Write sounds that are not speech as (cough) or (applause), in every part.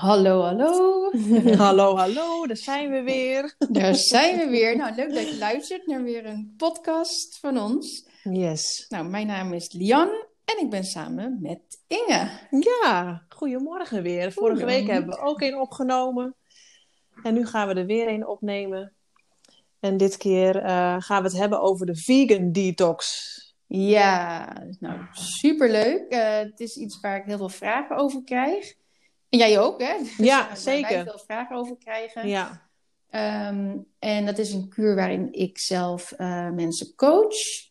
Hallo, hallo. (laughs) hallo, hallo, daar zijn we weer. Daar zijn we weer. Nou, leuk dat je luistert naar weer een podcast van ons. Yes. Nou, mijn naam is Lian en ik ben samen met Inge. Ja, goedemorgen weer. Vorige week hebben we ook een opgenomen. En nu gaan we er weer een opnemen. En dit keer uh, gaan we het hebben over de vegan detox. Ja, nou superleuk. Uh, het is iets waar ik heel veel vragen over krijg. En jij ook, hè? (laughs) Dus ja, zeker. Waar veel vragen over krijgen. Ja. Um, en dat is een kuur waarin ik zelf uh, mensen coach.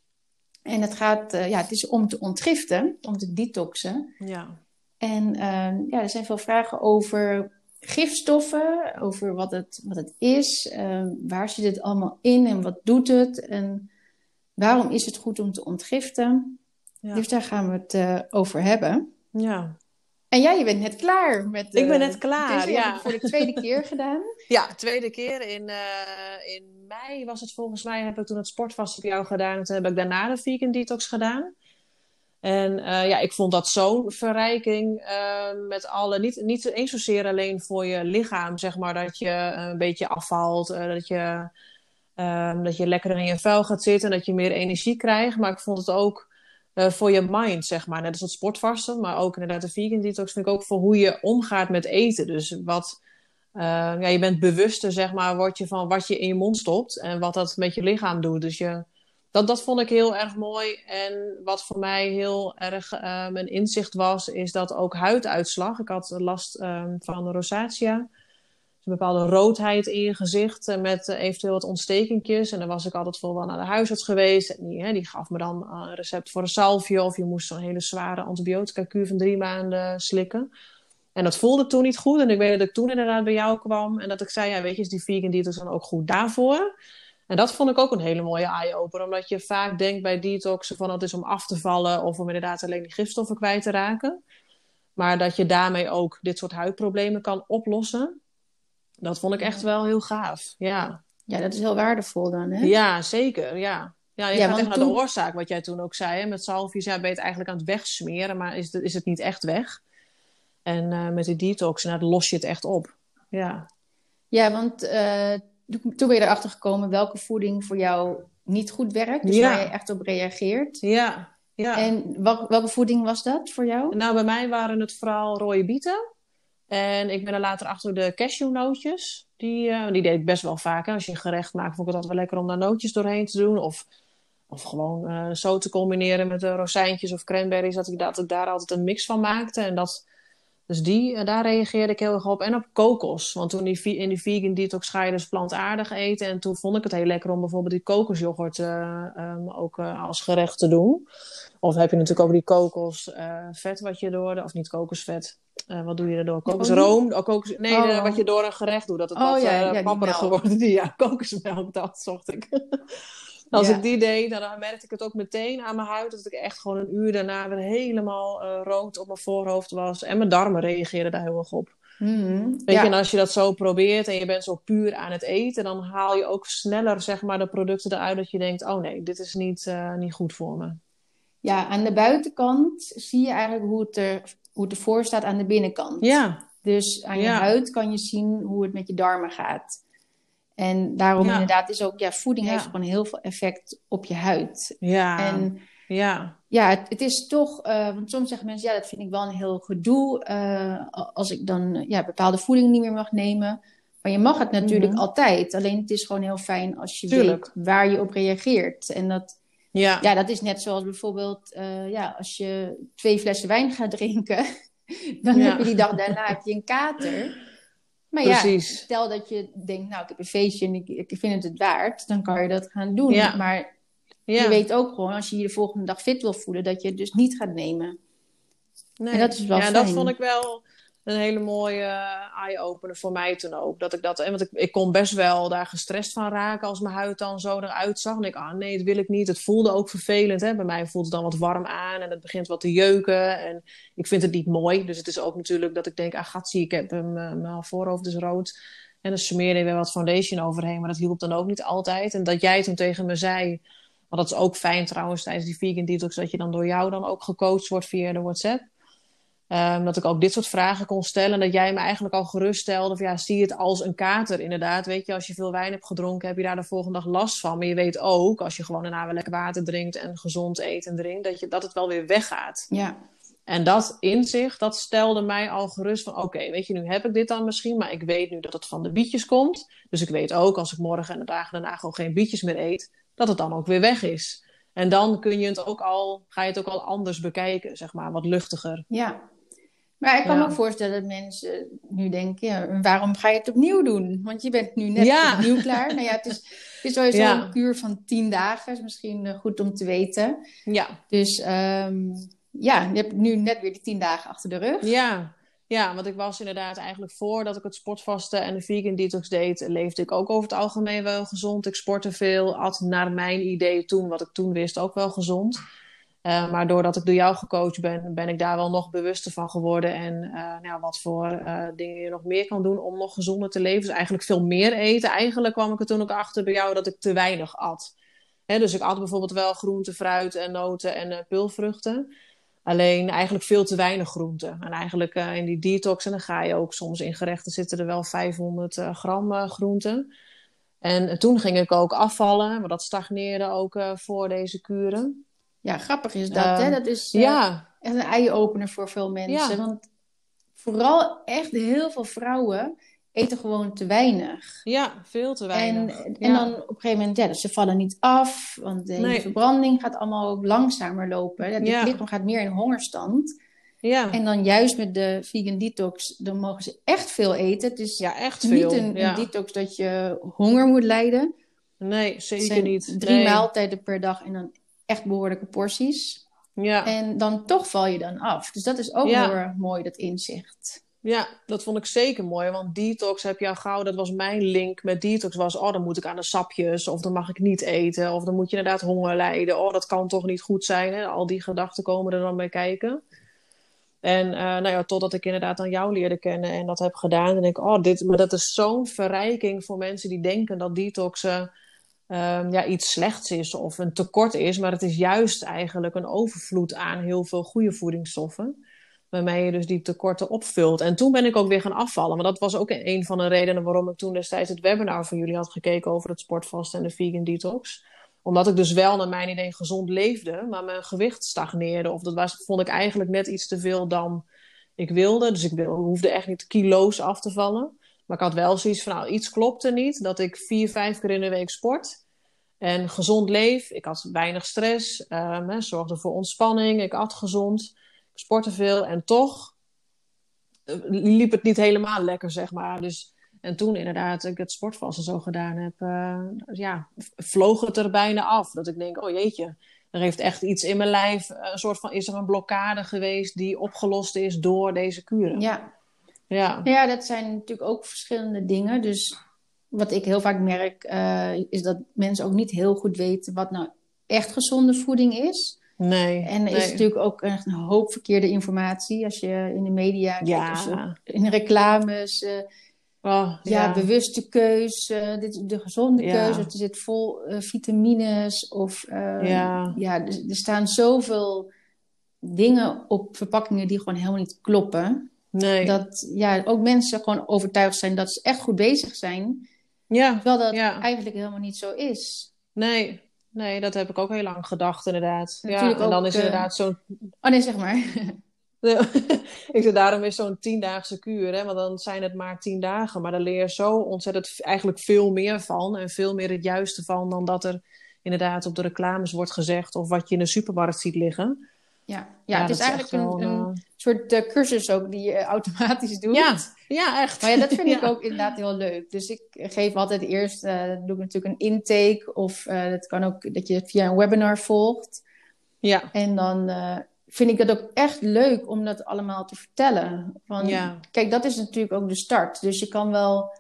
En het gaat, uh, ja, het is om te ontgiften, om te detoxen. Ja. En um, ja, er zijn veel vragen over gifstoffen, over wat het, wat het is, um, waar zit het allemaal in en wat doet het en waarom is het goed om te ontgiften. Ja. Dus daar gaan we het uh, over hebben. Ja. En jij, je bent net klaar met. ik ben net klaar. Dit ja. voor de tweede (laughs) keer gedaan. Ja, tweede keer in, uh, in mei was het volgens mij. Heb ik toen het sportvast op jou gedaan. En toen heb ik daarna de vegan detox gedaan. En uh, ja, ik vond dat zo'n verrijking uh, met alle. Niet, niet eens zozeer alleen voor je lichaam, zeg maar, dat je een beetje afvalt. dat, je, dat je lekker in je vuil gaat zitten en dat je meer energie krijgt. Maar ik vond het ook uh, voor je mind, zeg maar. Net als het sportvasten, maar ook inderdaad de vegan detox vind ik ook voor hoe je omgaat met eten. Dus wat, uh, ja, je bent bewuster, zeg maar, word je van wat je in je mond stopt en wat dat met je lichaam doet. Dus je, dat, dat vond ik heel erg mooi. En wat voor mij heel erg um, een inzicht was, is dat ook huiduitslag. Ik had last um, van rosacea een bepaalde roodheid in je gezicht met uh, eventueel wat ontstekingjes. En dan was ik altijd voor wel naar de huisarts geweest. En die, hè, die gaf me dan een recept voor een salvie of je moest zo'n hele zware antibiotica-kuur van drie maanden slikken. En dat voelde toen niet goed. En ik weet dat ik toen inderdaad bij jou kwam en dat ik zei, ja weet je, is die vegan detox dan ook goed daarvoor? En dat vond ik ook een hele mooie eye-opener. Omdat je vaak denkt bij detoxen van het is om af te vallen of om inderdaad alleen die gifstoffen kwijt te raken. Maar dat je daarmee ook dit soort huidproblemen kan oplossen. Dat vond ik echt wel heel gaaf. Ja, ja dat is heel waardevol dan, hè? Ja, zeker. Ja. Ja, je ja, gaat echt naar de oorzaak, wat jij toen ook zei. Hè? Met salvies ja, ben je het eigenlijk aan het wegsmeren, maar is het, is het niet echt weg. En uh, met die detox, nou, los je het echt op. Ja, ja want uh, toen ben je erachter gekomen welke voeding voor jou niet goed werkt. Dus ja. waar je echt op reageert. Ja, ja. En wel, welke voeding was dat voor jou? Nou, bij mij waren het vooral rode bieten. En ik ben er later achter de cashewnootjes. Die, uh, die deed ik best wel vaak. Hè. Als je een gerecht maakt, vond ik het altijd wel lekker om daar nootjes doorheen te doen. Of, of gewoon uh, zo te combineren met de rozijntjes of cranberries. Dat ik, dat ik daar altijd een mix van maakte. En dat, dus die, uh, daar reageerde ik heel erg op. En op kokos. Want toen die, in die vegan detox ga je dus plantaardig eten. En toen vond ik het heel lekker om bijvoorbeeld die kokosjoghurt um, ook als gerecht te doen. Of heb je natuurlijk ook die kokosvet wat je door... De, of niet kokosvet, uh, wat doe je erdoor? Kokosroom? Oh, kokos, nee, oh. wat je door een gerecht doet. Dat het oh, wat ja, uh, wordt. Die, (laughs) ja, kokosmelk, dat zocht ik. (laughs) Als ja. ik die deed, dan merkte ik het ook meteen aan mijn huid. Dat ik echt gewoon een uur daarna weer helemaal uh, rood op mijn voorhoofd was. En mijn darmen reageerden daar heel erg op. Mm, Weet ja. je, en als je dat zo probeert en je bent zo puur aan het eten, dan haal je ook sneller zeg maar, de producten eruit dat je denkt: oh nee, dit is niet, uh, niet goed voor me. Ja, aan de buitenkant zie je eigenlijk hoe het, er, hoe het ervoor staat aan de binnenkant. Ja. Dus aan je ja. huid kan je zien hoe het met je darmen gaat. En daarom Ja. inderdaad is ook, ja, voeding Ja. heeft gewoon heel veel effect op je huid. Ja. En ja. ja, het, het is toch, eh, want soms zeggen mensen, ja, dat vind ik wel een heel gedoe eh, als ik dan ja, bepaalde voeding niet meer mag nemen. Maar je mag het natuurlijk Mhm. altijd. Alleen het is gewoon heel fijn als je Tuurlijk. weet waar je op reageert. En dat, Ja. ja, dat is net zoals bijvoorbeeld, eh, ja, als je twee flessen wijn gaat drinken, (laughs) dan Ja. heb je die dag daarna heb je een kater. Maar Precies. ja, stel dat je denkt, nou, ik heb een feestje en ik, ik vind het het waard, dan kan je dat gaan doen. Ja. Maar Ja. je weet ook gewoon, als je je de volgende dag fit wil voelen, dat je het dus niet gaat nemen. Nee. En dat is wel ja, fijn. dat vond ik wel een hele mooie eye-opener voor mij toen ook. Dat ik dat, want ik, ik kon best wel daar gestrest van raken als mijn huid dan zo eruit zag. En ik, ah nee, dat wil ik niet. Het voelde ook vervelend. Hè? Bij mij voelt het dan wat warm aan en het begint wat te jeuken. En ik vind het niet mooi. Dus het is ook natuurlijk dat ik denk, ah gatsie, ik heb hem, eh, mijn voorhoofd is rood. En dan smeerde ik weer wat foundation overheen. Maar dat hielp dan ook niet altijd. En dat jij toen tegen me zei, want dat is ook fijn trouwens tijdens die vegan detox, dat je dan door jou dan ook gecoacht wordt via de WhatsApp. Um, dat ik ook dit soort vragen kon stellen. En dat jij me eigenlijk al gerust stelde. Of ja, zie het als een kater inderdaad. Weet je, als je veel wijn hebt gedronken, heb je daar de volgende dag last van. Maar je weet ook, als je gewoon daarna weer lekker water drinkt en gezond eet en drinkt, dat, je, dat het wel weer weggaat. Ja. En dat inzicht, dat stelde mij al gerust van... oké, weet je, nu heb ik dit dan misschien... maar ik weet nu dat het van de bietjes komt. Dus ik weet ook, als ik morgen en de dagen daarna gewoon geen bietjes meer eet... dat het dan ook weer weg is. En dan kun je het ook al, ga je het ook al anders bekijken, zeg maar, wat luchtiger. Ja, maar ik kan me ook voorstellen dat mensen nu denken, ja, waarom ga je het opnieuw doen? Want je bent nu net ja. opnieuw (laughs) klaar. nou ja, het is, het is sowieso een kuur van tien dagen, is misschien eh, goed om te weten. Ja. Dus um, ja, je hebt nu net weer die tien dagen achter de rug. Ja. Ja, want ik was inderdaad eigenlijk voordat ik het sportvasten en de vegan detox deed, leefde ik ook over het algemeen wel gezond. Ik sportte veel, at naar mijn idee toen, wat ik toen wist, ook wel gezond. Uh, maar doordat ik door jou gecoacht ben, ben ik daar wel nog bewuster van geworden. En uh, nou, wat voor uh, dingen je nog meer kan doen om nog gezonder te leven. Dus eigenlijk veel meer eten. Eigenlijk kwam ik er toen ook achter bij jou dat ik te weinig at. Hè, dus ik at bijvoorbeeld wel groente, fruit en noten en pulvruchten. Alleen eigenlijk veel te weinig groente. En eigenlijk in die detox, en dan ga je ook soms in gerechten zitten er wel 500 gram groenten. En toen ging ik ook afvallen, maar dat stagneerde ook voor deze kuren. Ja, grappig is dat. hè? Ehm, dat is uh, ja. echt een eye-opener voor veel mensen. Want vooral echt heel veel vrouwen eten gewoon te weinig. Ja, veel te weinig. En, en dan op een gegeven moment, ja, dus ze vallen niet af. Want de verbranding gaat allemaal ook langzamer lopen. Het ja. lichaam gaat meer in hongerstand. Ja. En dan juist met de vegan detox, dan mogen ze echt veel eten. Het is ja, echt veel. niet een, een detox dat je honger moet lijden. Nee, zeker niet. Drie maaltijden per dag en dan echt behoorlijke porties. Ja. En dan toch val je dan af. Dus dat is ook heel erg mooi, dat inzicht. Ja, dat vond ik zeker mooi. Want detox heb je al gauw, dat was mijn link met detox. Was, oh, dan moet ik aan de sapjes. Of dan mag ik niet eten. Of dan moet je inderdaad honger lijden. Oh, dat kan toch niet goed zijn. Hè? Al die gedachten komen er dan bij kijken. En uh, nou ja, totdat ik inderdaad aan jou leerde kennen en dat heb gedaan. En denk ik, oh, dit, maar dat is zo'n verrijking voor mensen die denken dat detoxen um, ja, iets slechts is of een tekort is. Maar het is juist eigenlijk een overvloed aan heel veel goede voedingsstoffen. Waarmee je dus die tekorten opvult. En toen ben ik ook weer gaan afvallen. Maar dat was ook een van de redenen waarom ik toen destijds het webinar van jullie had gekeken over het sportvast en de vegan detox. Omdat ik dus wel naar mijn idee gezond leefde, maar mijn gewicht stagneerde. Of dat was, vond ik eigenlijk net iets te veel dan ik wilde. Dus ik hoefde echt niet kilo's af te vallen. Maar ik had wel zoiets van, nou, iets klopte niet. Dat ik vier, vijf keer in de week sport. En gezond leef. Ik had weinig stress. Um, zorgde voor ontspanning. Ik at gezond. Ik sportte veel. En toch eh, liep het niet helemaal lekker, zeg maar. Dus, en toen inderdaad ik het sportvasten zo gedaan heb, uh, ja, vloog het er bijna af. Dat ik denk, oh jeetje, er heeft echt iets in mijn lijf, een soort van, is er een blokkade geweest die opgelost is door deze kuren. Ja, ja. ja, dat zijn natuurlijk ook verschillende dingen. Dus wat ik heel vaak merk, uh, is dat mensen ook niet heel goed weten wat nou echt gezonde voeding is. Nee. En er is natuurlijk ook echt een hoop verkeerde informatie als je in de media ja. kijkt, in reclames. Uh, oh, ja, ja, bewuste keuze, dit, de gezonde keuze. Er zit vol vitamines of ja. ja, er, er staan zoveel dingen op verpakkingen die gewoon helemaal niet kloppen. Nee. Dat ja, ook mensen gewoon overtuigd zijn dat ze echt goed bezig zijn. Ja. Terwijl dat eigenlijk helemaal niet zo is. Nee, nee, dat heb ik ook heel lang gedacht, inderdaad. Natuurlijk ja, en dan is uh... inderdaad zo'n. Oh nee, zeg maar. (laughs) (laughs) ik zeg, daarom is zo'n tiendaagse kuur, hè? want dan zijn het maar tien dagen. Maar daar leer je zo ontzettend eigenlijk veel meer van. En veel meer het juiste van dan dat er inderdaad op de reclames wordt gezegd. Of wat je in de supermarkt ziet liggen. Ja, ja, het is eigenlijk een, een, eh, soort uh, cursus ook die je automatisch doet. Ja, ja echt. Maar ja, dat vind (laughs) ik ook inderdaad heel leuk. Dus ik geef altijd eerst, uh, doe ik natuurlijk een intake. Of het kan ook dat je het via een webinar volgt. Ja. En dan vind ik het ook echt leuk om dat allemaal te vertellen. Want kijk, dat is natuurlijk ook de start. Dus je kan wel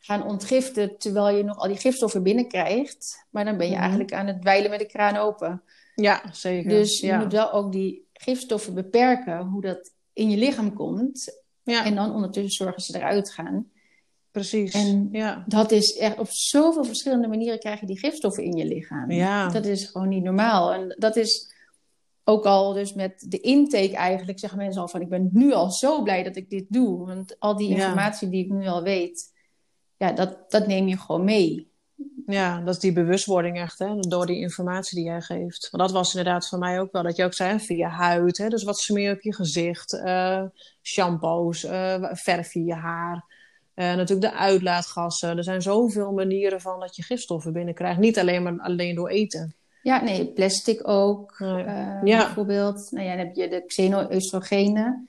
gaan ontgiften terwijl je nog al die gifstoffen binnenkrijgt. Maar dan ben je mhm. eigenlijk aan het dweilen met de kraan open. Ja, zeker. Dus je moet wel ook die gifstoffen beperken, hoe dat in je lichaam komt. Ja. En dan ondertussen zorgen ze eruit gaan. Precies. En ja. dat is echt op zoveel verschillende manieren krijg je die gifstoffen in je lichaam. Ja. Dat is gewoon niet normaal. En dat is ook al dus met de intake eigenlijk zeggen mensen al van ik ben nu al zo blij dat ik dit doe. Want al die Ja. informatie die ik nu al weet, ja, dat, dat neem je gewoon mee. Ja, dat is die bewustwording echt, hè, door die informatie die jij geeft. Want dat was inderdaad voor mij ook wel, dat je ook zei, via huid, hè, dus wat smeer je op je gezicht, eh, shampoos, eh, verf je je haar, eh, natuurlijk de uitlaatgassen. Er zijn zoveel manieren van dat je gifstoffen binnenkrijgt, niet alleen maar alleen door eten. Ja, nee, plastic ook. Ja. Bijvoorbeeld, nou ja, dan heb je de xeno-oestrogenen.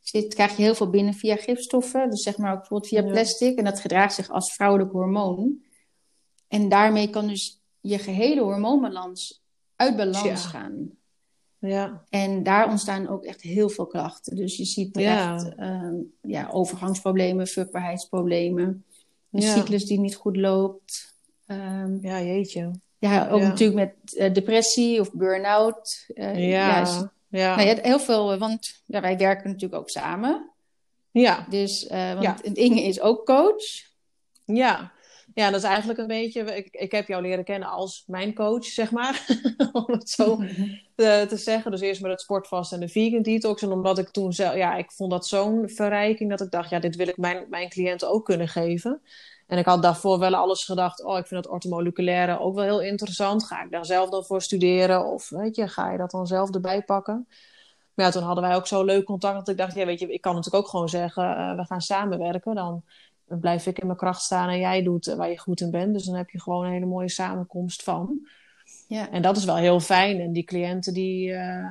Zit, krijg je heel veel binnen via gifstoffen. Dus zeg maar ook bijvoorbeeld via plastic. En dat gedraagt zich als vrouwelijk hormoon. En daarmee kan dus je gehele hormoonbalans uit balans gaan. Ja, En daar ontstaan ook echt heel veel klachten. Dus je ziet Ja. echt ehm, ja, overgangsproblemen, vruchtbaarheidsproblemen. Een Ja. cyclus die niet goed loopt. Ehm, ja, jeetje. ja, ook Ja. natuurlijk met eh, depressie of burn-out. Eh, Ja, is- ja, nou ja, heel veel, eh, want ja, wij werken natuurlijk ook samen. ja. Dus, eh, want Ja. Inge is ook coach. Ja. Ja, dat is eigenlijk een beetje. Ik, ik heb jou leren kennen als mijn coach, zeg maar. (laughs) Om het zo te, (laughs) te zeggen. Dus eerst met het sportvast en de vegan detox. En omdat ik toen zelf, ja, ik vond dat zo'n verrijking dat ik dacht, ja, dit wil ik mijn, mijn cliënten ook kunnen geven. En ik had daarvoor wel alles gedacht, oh, ik vind het ortomoleculaire ook wel heel interessant. Ga ik daar zelf dan voor studeren? Of weet je, ga je dat dan zelf erbij pakken? Maar ja, toen hadden wij ook zo leuk contact dat ik dacht, ja, weet je, ik kan natuurlijk ook gewoon zeggen, eh, we gaan samenwerken. Dan blijf ik in mijn kracht staan en jij doet eh, waar je goed in bent. Dus dan heb je gewoon een hele mooie samenkomst van. Ja. En dat is wel heel fijn. En die cliënten die, eh,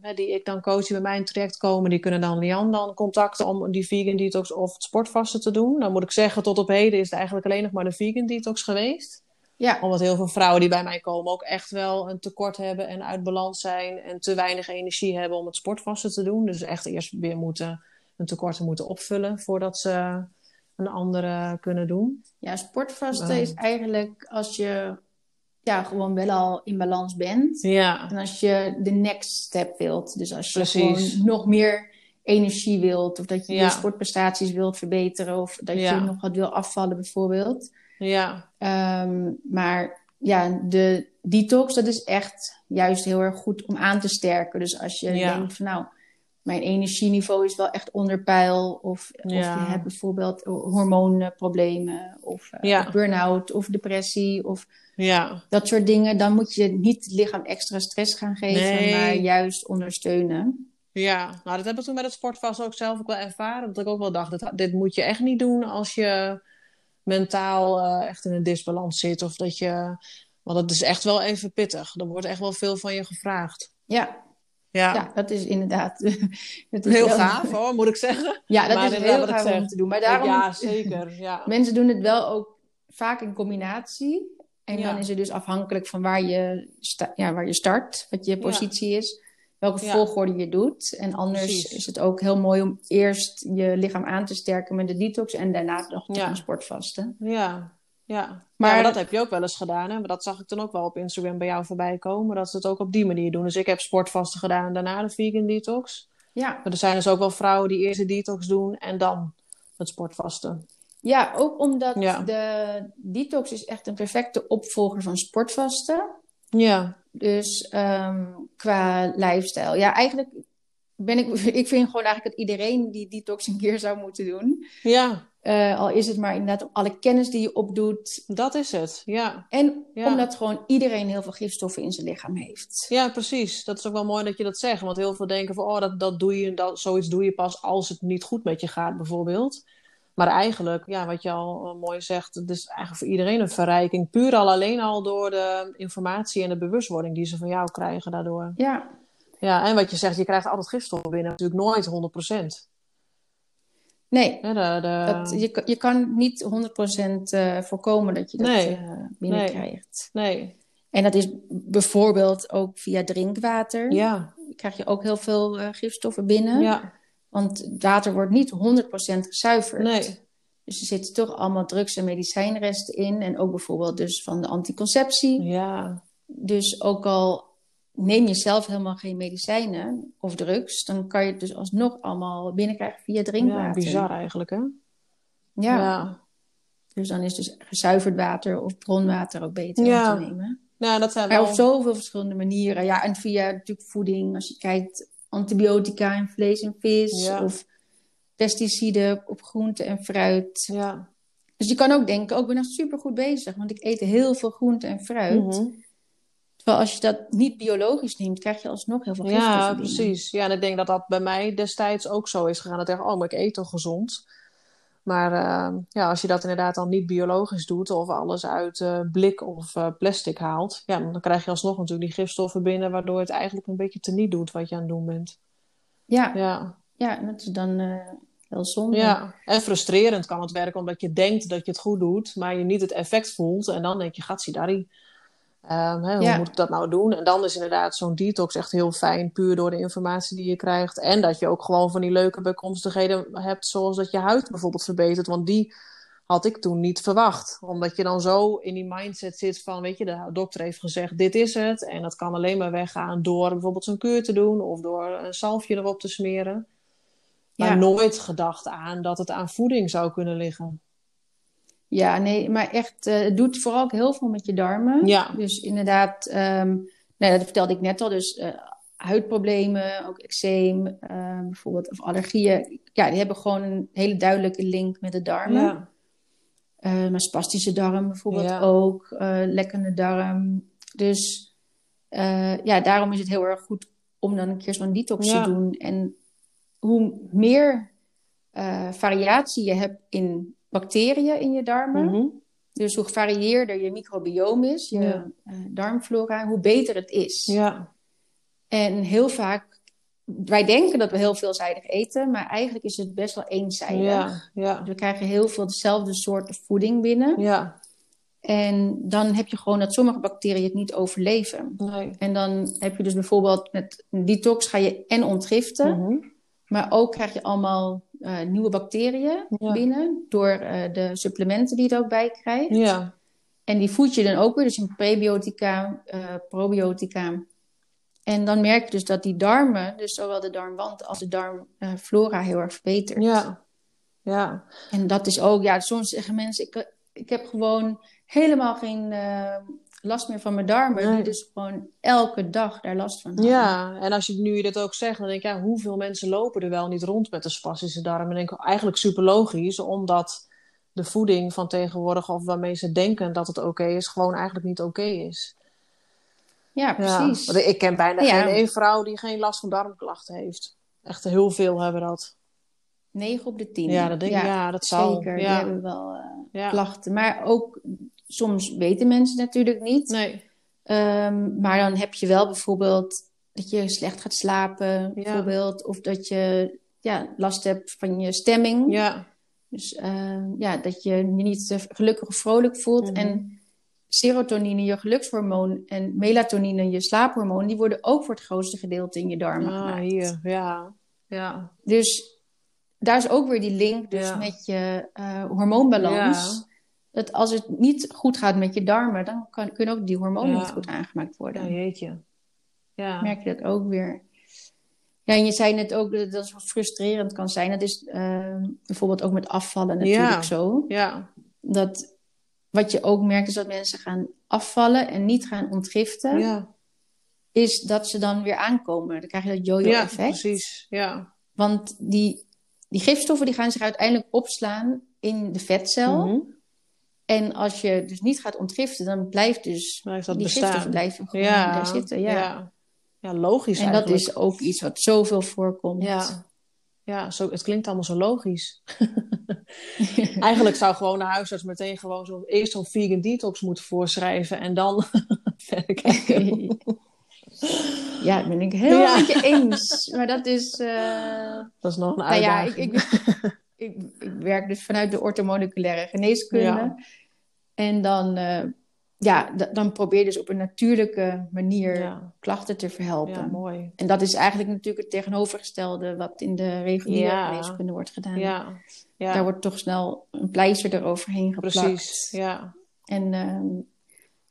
eh, die ik dan coach die bij mij in het traject komen, die kunnen dan Lian dan contacten om die vegan detox of het sportvasten te doen. Dan moet ik zeggen, tot op heden is het eigenlijk alleen nog maar de vegan detox geweest. Ja. Omdat heel veel vrouwen die bij mij komen ook echt wel een tekort hebben en uit balans zijn en te weinig energie hebben om het sportvasten te doen. Dus echt eerst weer moeten een tekort moeten opvullen voordat ze een andere kunnen doen. ja, sportvasten Eh. is eigenlijk als je ja, gewoon wel al in balans bent. Ja, En als je de next step wilt. Dus als je Precies. gewoon nog meer energie wilt. Of dat je Ja. je sportprestaties wilt verbeteren. Of dat Ja. je nog wat wil afvallen bijvoorbeeld. ja, Ehm, maar ja, de detox, dat is echt juist heel erg goed om aan te sterken. Dus als je denkt van nou, mijn energieniveau is wel echt onder peil. Of, of je hebt bijvoorbeeld hormoonproblemen. Of Ja. burn-out of depressie. Of ja, dat soort dingen. Dan moet je niet het lichaam extra stress gaan geven. Nee. Maar juist ondersteunen. ja. Nou, dat heb ik toen met het sportvasten ook zelf ook wel ervaren. Dat ik ook wel dacht, dit, dit moet je echt niet doen als je mentaal eh, echt in een disbalans zit. Of dat je... Want het is echt wel even pittig. Er wordt echt wel veel van je gevraagd. Ja, Ja, ja. dat is inderdaad... (laughs) is heel wel- gaaf hoor, moet ik zeggen. (laughs) Ja, dat Maar is heel gaaf om te doen. Maar daarom... Ja, zeker. Ja. (laughs) Mensen doen het wel ook vaak in combinatie. En Ja. dan is het dus afhankelijk van waar je, ja, waar je start, wat je positie is, welke volgorde je doet. En anders Precies. is het ook heel mooi om eerst je lichaam aan te sterken met de detox en daarna nog te gaan sportvasten. Ja, ja. Maar Maar- dat heb je ook wel eens gedaan. Hè? Maar dat zag ik dan ook wel op Instagram bij jou voorbij komen. Dat ze het ook op die manier doen. Dus ik heb sportvasten gedaan en daarna de vegan detox. Ja. Maar er zijn dus ook wel vrouwen die eerst de detox doen en dan het sportvasten. ja, ook omdat Ja. de detox is echt een perfecte opvolger van sportvasten. Ja, Dus ehm, qua lifestyle. Ja, eigenlijk ben ik, (laughs) ik vind gewoon eigenlijk dat iedereen die detox een keer zou moeten doen. ja Eh, al is het maar inderdaad om alle kennis die je opdoet. dat is het. Ja. En Ja. omdat gewoon iedereen heel veel gifstoffen in zijn lichaam heeft. ja, precies. Dat is ook wel mooi dat je dat zegt. Want heel veel denken van, oh, dat, dat doe je, dat, zoiets doe je pas als het niet goed met je gaat, bijvoorbeeld. Maar eigenlijk, ja, wat je al eh, mooi zegt, het is eigenlijk voor iedereen een verrijking. Puur al alleen al door de informatie en de bewustwording die ze van jou krijgen daardoor. Ja, Ja, en wat je zegt, je krijgt altijd gifstoffen binnen. Natuurlijk nooit 100%. Nee. Hè, de, de... Dat, je, kan- je kan niet 100% eh voorkomen dat je dat Nee. eh, binnenkrijgt. Nee, En dat is bijvoorbeeld ook via drinkwater. ja, Krijg je ook heel veel eh, gifstoffen binnen. ja, Want water wordt niet 100% gezuiverd. nee, Dus er zitten toch allemaal drugs- en medicijnresten in. En ook bijvoorbeeld dus van de anticonceptie. ja, Dus ook al neem je zelf helemaal geen medicijnen of drugs, dan kan je het dus alsnog allemaal binnenkrijgen via drinkwater. ja, bizar eigenlijk, hè? Ja. ja. Dus dan is dus gezuiverd water of bronwater ook beter Ja. om te nemen. Nou, dat zijn Maar op zoveel verschillende manieren. Ja, en via natuurlijk voeding, als je kijkt, antibiotica in vlees en vis. Ja. Of pesticiden op groente en fruit. Ja. Dus je kan ook denken, ook ik ben echt super goed bezig. Want ik eet heel veel groente en fruit. Mhm. Terwijl als je dat niet biologisch neemt, krijg je alsnog heel veel gifstoffen Ja, precies. Ja, en ik denk dat dat bij mij destijds ook zo is gegaan. Dat ik dacht, oh, maar ik eet toch gezond? Maar eh, ja, als je dat inderdaad dan niet biologisch doet... of alles uit eh, blik of eh, plastic haalt... Ja, dan krijg je alsnog natuurlijk die gifstoffen binnen... waardoor het eigenlijk een beetje teniet doet wat je aan het doen bent. Ja, Ja, ja dat is dan heel zonde. ja. en frustrerend kan het werken... omdat je denkt dat je het goed doet... maar je niet het effect voelt. En dan denk je, gatsidari. Ehm hoe Ja. moet ik dat nou doen? En dan is inderdaad zo'n detox echt heel fijn, puur door de informatie die je krijgt. En dat je ook gewoon van die leuke bijkomstigheden hebt, zoals dat je huid bijvoorbeeld verbetert. Want die had ik toen niet verwacht. Omdat je dan zo in die mindset zit van, weet je, de dokter heeft gezegd, dit is het. En dat kan alleen maar weggaan door bijvoorbeeld zo'n kuur te doen of door een salfje erop te smeren. Maar Ja. nooit gedacht aan dat het aan voeding zou kunnen liggen. Ja, nee, maar echt, eh, het doet vooral ook heel veel met je darmen. Ja. Dus inderdaad, ehm, nou, dat vertelde ik net al, dus eh, huidproblemen, ook eczeem, ehm, bijvoorbeeld, of allergieën. Ja, die hebben gewoon een hele duidelijke link met de darmen. Ja. Eh, maar spastische darm bijvoorbeeld Ja. ook, eh, lekkende darm. Dus ja, daarom is het heel erg goed om dan een keer zo'n detox Ja. te doen. En hoe meer variatie je hebt in bacteriën in je darmen, Mhm. dus hoe gevarieerder je microbiome is, je Ja. eh, darmflora, hoe beter het is. ja. En heel vaak, wij denken dat we heel veelzijdig eten, maar eigenlijk is het best wel eenzijdig. Ja. Ja. We krijgen heel veel dezelfde soorten voeding binnen. Ja. En dan heb je gewoon dat sommige bacteriën het niet overleven. Nee. En dan heb je dus bijvoorbeeld met een detox ga je en ontgiften, Mhm. maar ook krijg je allemaal eh, nieuwe bacteriën Ja. binnen door eh, de supplementen die je er ook bij krijgt. Ja. En die voed je dan ook weer, dus in prebiotica, eh, probiotica. En dan merk je dus dat die darmen, dus zowel de darmwand als de darmflora heel erg verbetert. Ja. Ja. En dat is ook, ja, soms zeggen mensen, ik, ik heb gewoon helemaal geen last meer van mijn darmen. Nee. Die dus gewoon elke dag daar last van hebben. Ja, en als je nu je dit ook zegt, dan denk ik, ja, hoeveel mensen lopen er wel niet rond met een spastische darm? En denk ik, eigenlijk super logisch, omdat de voeding van tegenwoordig, of waarmee ze denken dat het oké is, gewoon eigenlijk niet oké is. Ja, precies. Ik ken bijna Ja. geen één vrouw die geen last van darmklachten heeft. Echt heel veel hebben dat. 9 op de 10. Ja, dat denk ik, ja, dat zal. Zeker, die hebben wel eh, klachten. Maar ook, soms weten mensen natuurlijk niet. Nee. Ehm, maar dan heb je wel bijvoorbeeld dat je slecht gaat slapen, bijvoorbeeld. Of dat je ja, last hebt van je stemming. Ja. Dus ehm, ja, dat je je niet gelukkig of vrolijk voelt. Mhm. En serotonine, je gelukshormoon, en melatonine, je slaaphormoon, die worden ook voor het grootste gedeelte in je darmen Ah, gemaakt. hier. Ja. Ja. Dus daar is ook weer die link dus Ja. met je eh, hormoonbalans. Ja. Dat als het niet goed gaat met je darmen, dan kan, kunnen ook die hormonen Ja. niet goed aangemaakt worden. Ja, jeetje. Ja. merk je dat ook weer. Ja, en je zei net ook dat dat frustrerend kan zijn. Dat is ehm, bijvoorbeeld ook met afvallen natuurlijk Ja. zo. Ja. Dat wat je ook merkt is dat mensen gaan afvallen en niet gaan ontgiften. Ja. Is dat ze dan weer aankomen. Dan krijg je dat Ja, yo-yo-effect. precies. Ja. Want die, die gifstoffen die gaan zich uiteindelijk opslaan in de vetcel. Mhm. En als je dus niet gaat ontgiften, dan blijft dus Blijft dat die bestaan. blijven gewoon Ja. daar zitten. Ja. Ja. Ja, logisch En dat is ook iets wat zoveel voorkomt. Ja, ja zo, het klinkt allemaal zo logisch. (laughs) Eigenlijk zou gewoon de huisarts meteen gewoon zo, eerst zo'n vegan detox moeten voorschrijven en dan (laughs) verder kijken. (laughs) Ja, dat ben ik heel Ja. met je eens. Maar dat is... eh, Dat is nog een nou ja, uitdaging. ik, ik, ik, ik werk dus vanuit de orthomoleculaire geneeskunde. Ja. En dan, eh, ja, dan probeer je dus op een natuurlijke manier Ja. klachten te verhelpen. ja, mooi. En dat is eigenlijk natuurlijk het tegenovergestelde wat in de reguliere Ja. geneeskunde wordt gedaan. Ja, ja Daar wordt toch snel een pleister eroverheen geplakt. precies. Ja. En ehm,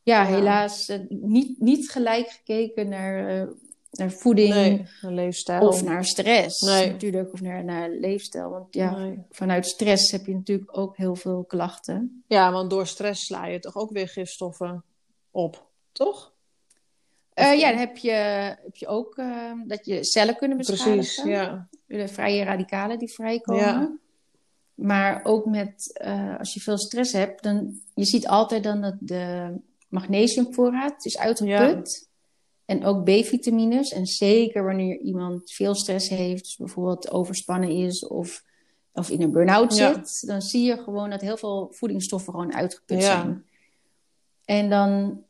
ja, Ja. helaas eh, niet, niet gelijk gekeken naar, eh, naar voeding Nee, leefstijl. of naar stress Nee. natuurlijk, of naar, naar leefstijl. Want ja, Nee. vanuit stress heb je natuurlijk ook heel veel klachten. Ja, want door stress sla je toch ook weer gifstoffen op. toch? Uh, ja, dan heb je, heb je ook uh, dat je cellen kunnen beschadigen. Precies, ja. De vrije radicalen die vrijkomen. Ja. Maar ook met, uh, als je veel stress hebt, dan je ziet altijd dan dat de magnesiumvoorraad is uitgeput. Ja. En ook B-vitamines. En zeker wanneer iemand veel stress heeft, dus bijvoorbeeld overspannen is of, of in een burn-out zit, dan zie je gewoon dat heel veel voedingsstoffen gewoon uitgeput zijn. En dan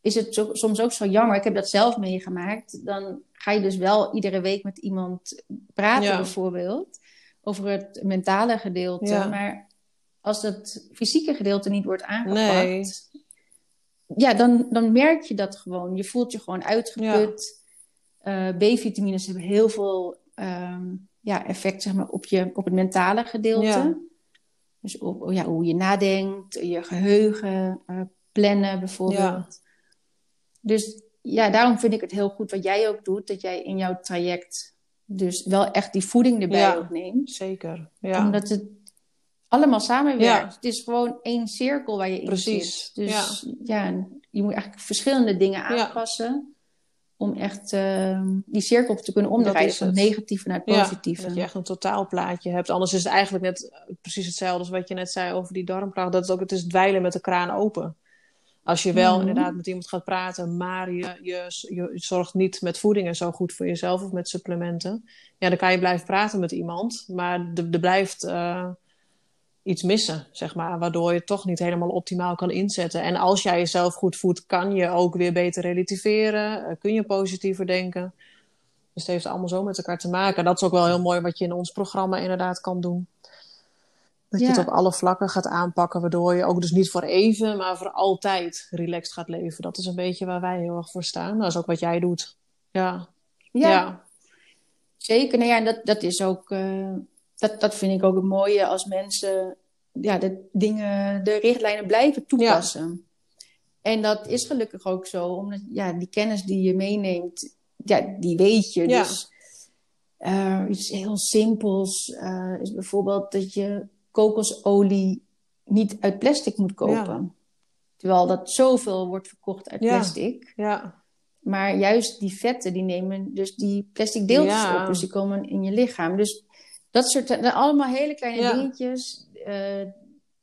is het zo, soms ook zo jammer. Ik heb dat zelf meegemaakt. Dan ga je dus wel iedere week met iemand praten, bijvoorbeeld, over het mentale gedeelte. Maar als het fysieke gedeelte niet wordt aangepakt, ja, dan, dan merk je dat gewoon. Je voelt je gewoon uitgeput. Uh, B-vitamines hebben heel veel um, ja, effect zeg maar, op, je, op het mentale gedeelte. Dus op ja, hoe je nadenkt, je geheugen, uh, plannen bijvoorbeeld. Dus ja, daarom vind ik het heel goed wat jij ook doet, dat jij in jouw traject dus wel echt die voeding erbij ja, opneemt. Zeker. Ja. Omdat het allemaal samenwerkt. Het is gewoon één cirkel waar je in Precies. zit. Dus ja. ja. je moet eigenlijk verschillende dingen aanpassen. Om echt uh, die cirkel te kunnen omdraaien van het negatieve naar het positieve. dat je echt een totaalplaatje hebt. Anders is het eigenlijk net eh, precies hetzelfde als wat je net zei over die darmklacht. Dat is ook, het is dweilen met de kraan open. Als je wel mm. inderdaad met iemand gaat praten, maar je, je, je zorgt niet met voeding en zo goed voor jezelf of met supplementen. Ja, dan kan je blijven praten met iemand. Maar er blijft uh, iets missen, zeg maar. Waardoor je het toch niet helemaal optimaal kan inzetten. En als jij jezelf goed voedt, kan je ook weer beter relativeren. Uh, kun je positiever denken. Dus het heeft allemaal zo met elkaar te maken. Dat is ook wel heel mooi wat je in ons programma inderdaad kan doen. Dat je het op alle vlakken gaat aanpakken, waardoor je ook dus niet voor even, maar voor altijd relaxed gaat leven. Dat is een beetje waar wij heel erg voor staan. Dat is ook wat jij doet. Ja. Ja. ja. Zeker. Nou ja, dat, dat is ook, uh, dat, dat vind ik ook het mooie als mensen ja, de dingen, de richtlijnen blijven toepassen. Ja. En dat is gelukkig ook zo, omdat ja, die kennis die je meeneemt, ja, die weet je. Ja. Dus uh, iets heel simpels uh, is bijvoorbeeld dat je kokosolie niet uit plastic moet kopen. Terwijl dat zoveel wordt verkocht uit plastic. Ja. Maar juist die vetten, die nemen dus die plastic deeltjes op. Dus die komen in je lichaam. Dus dat soort, allemaal hele kleine dingetjes. Uh,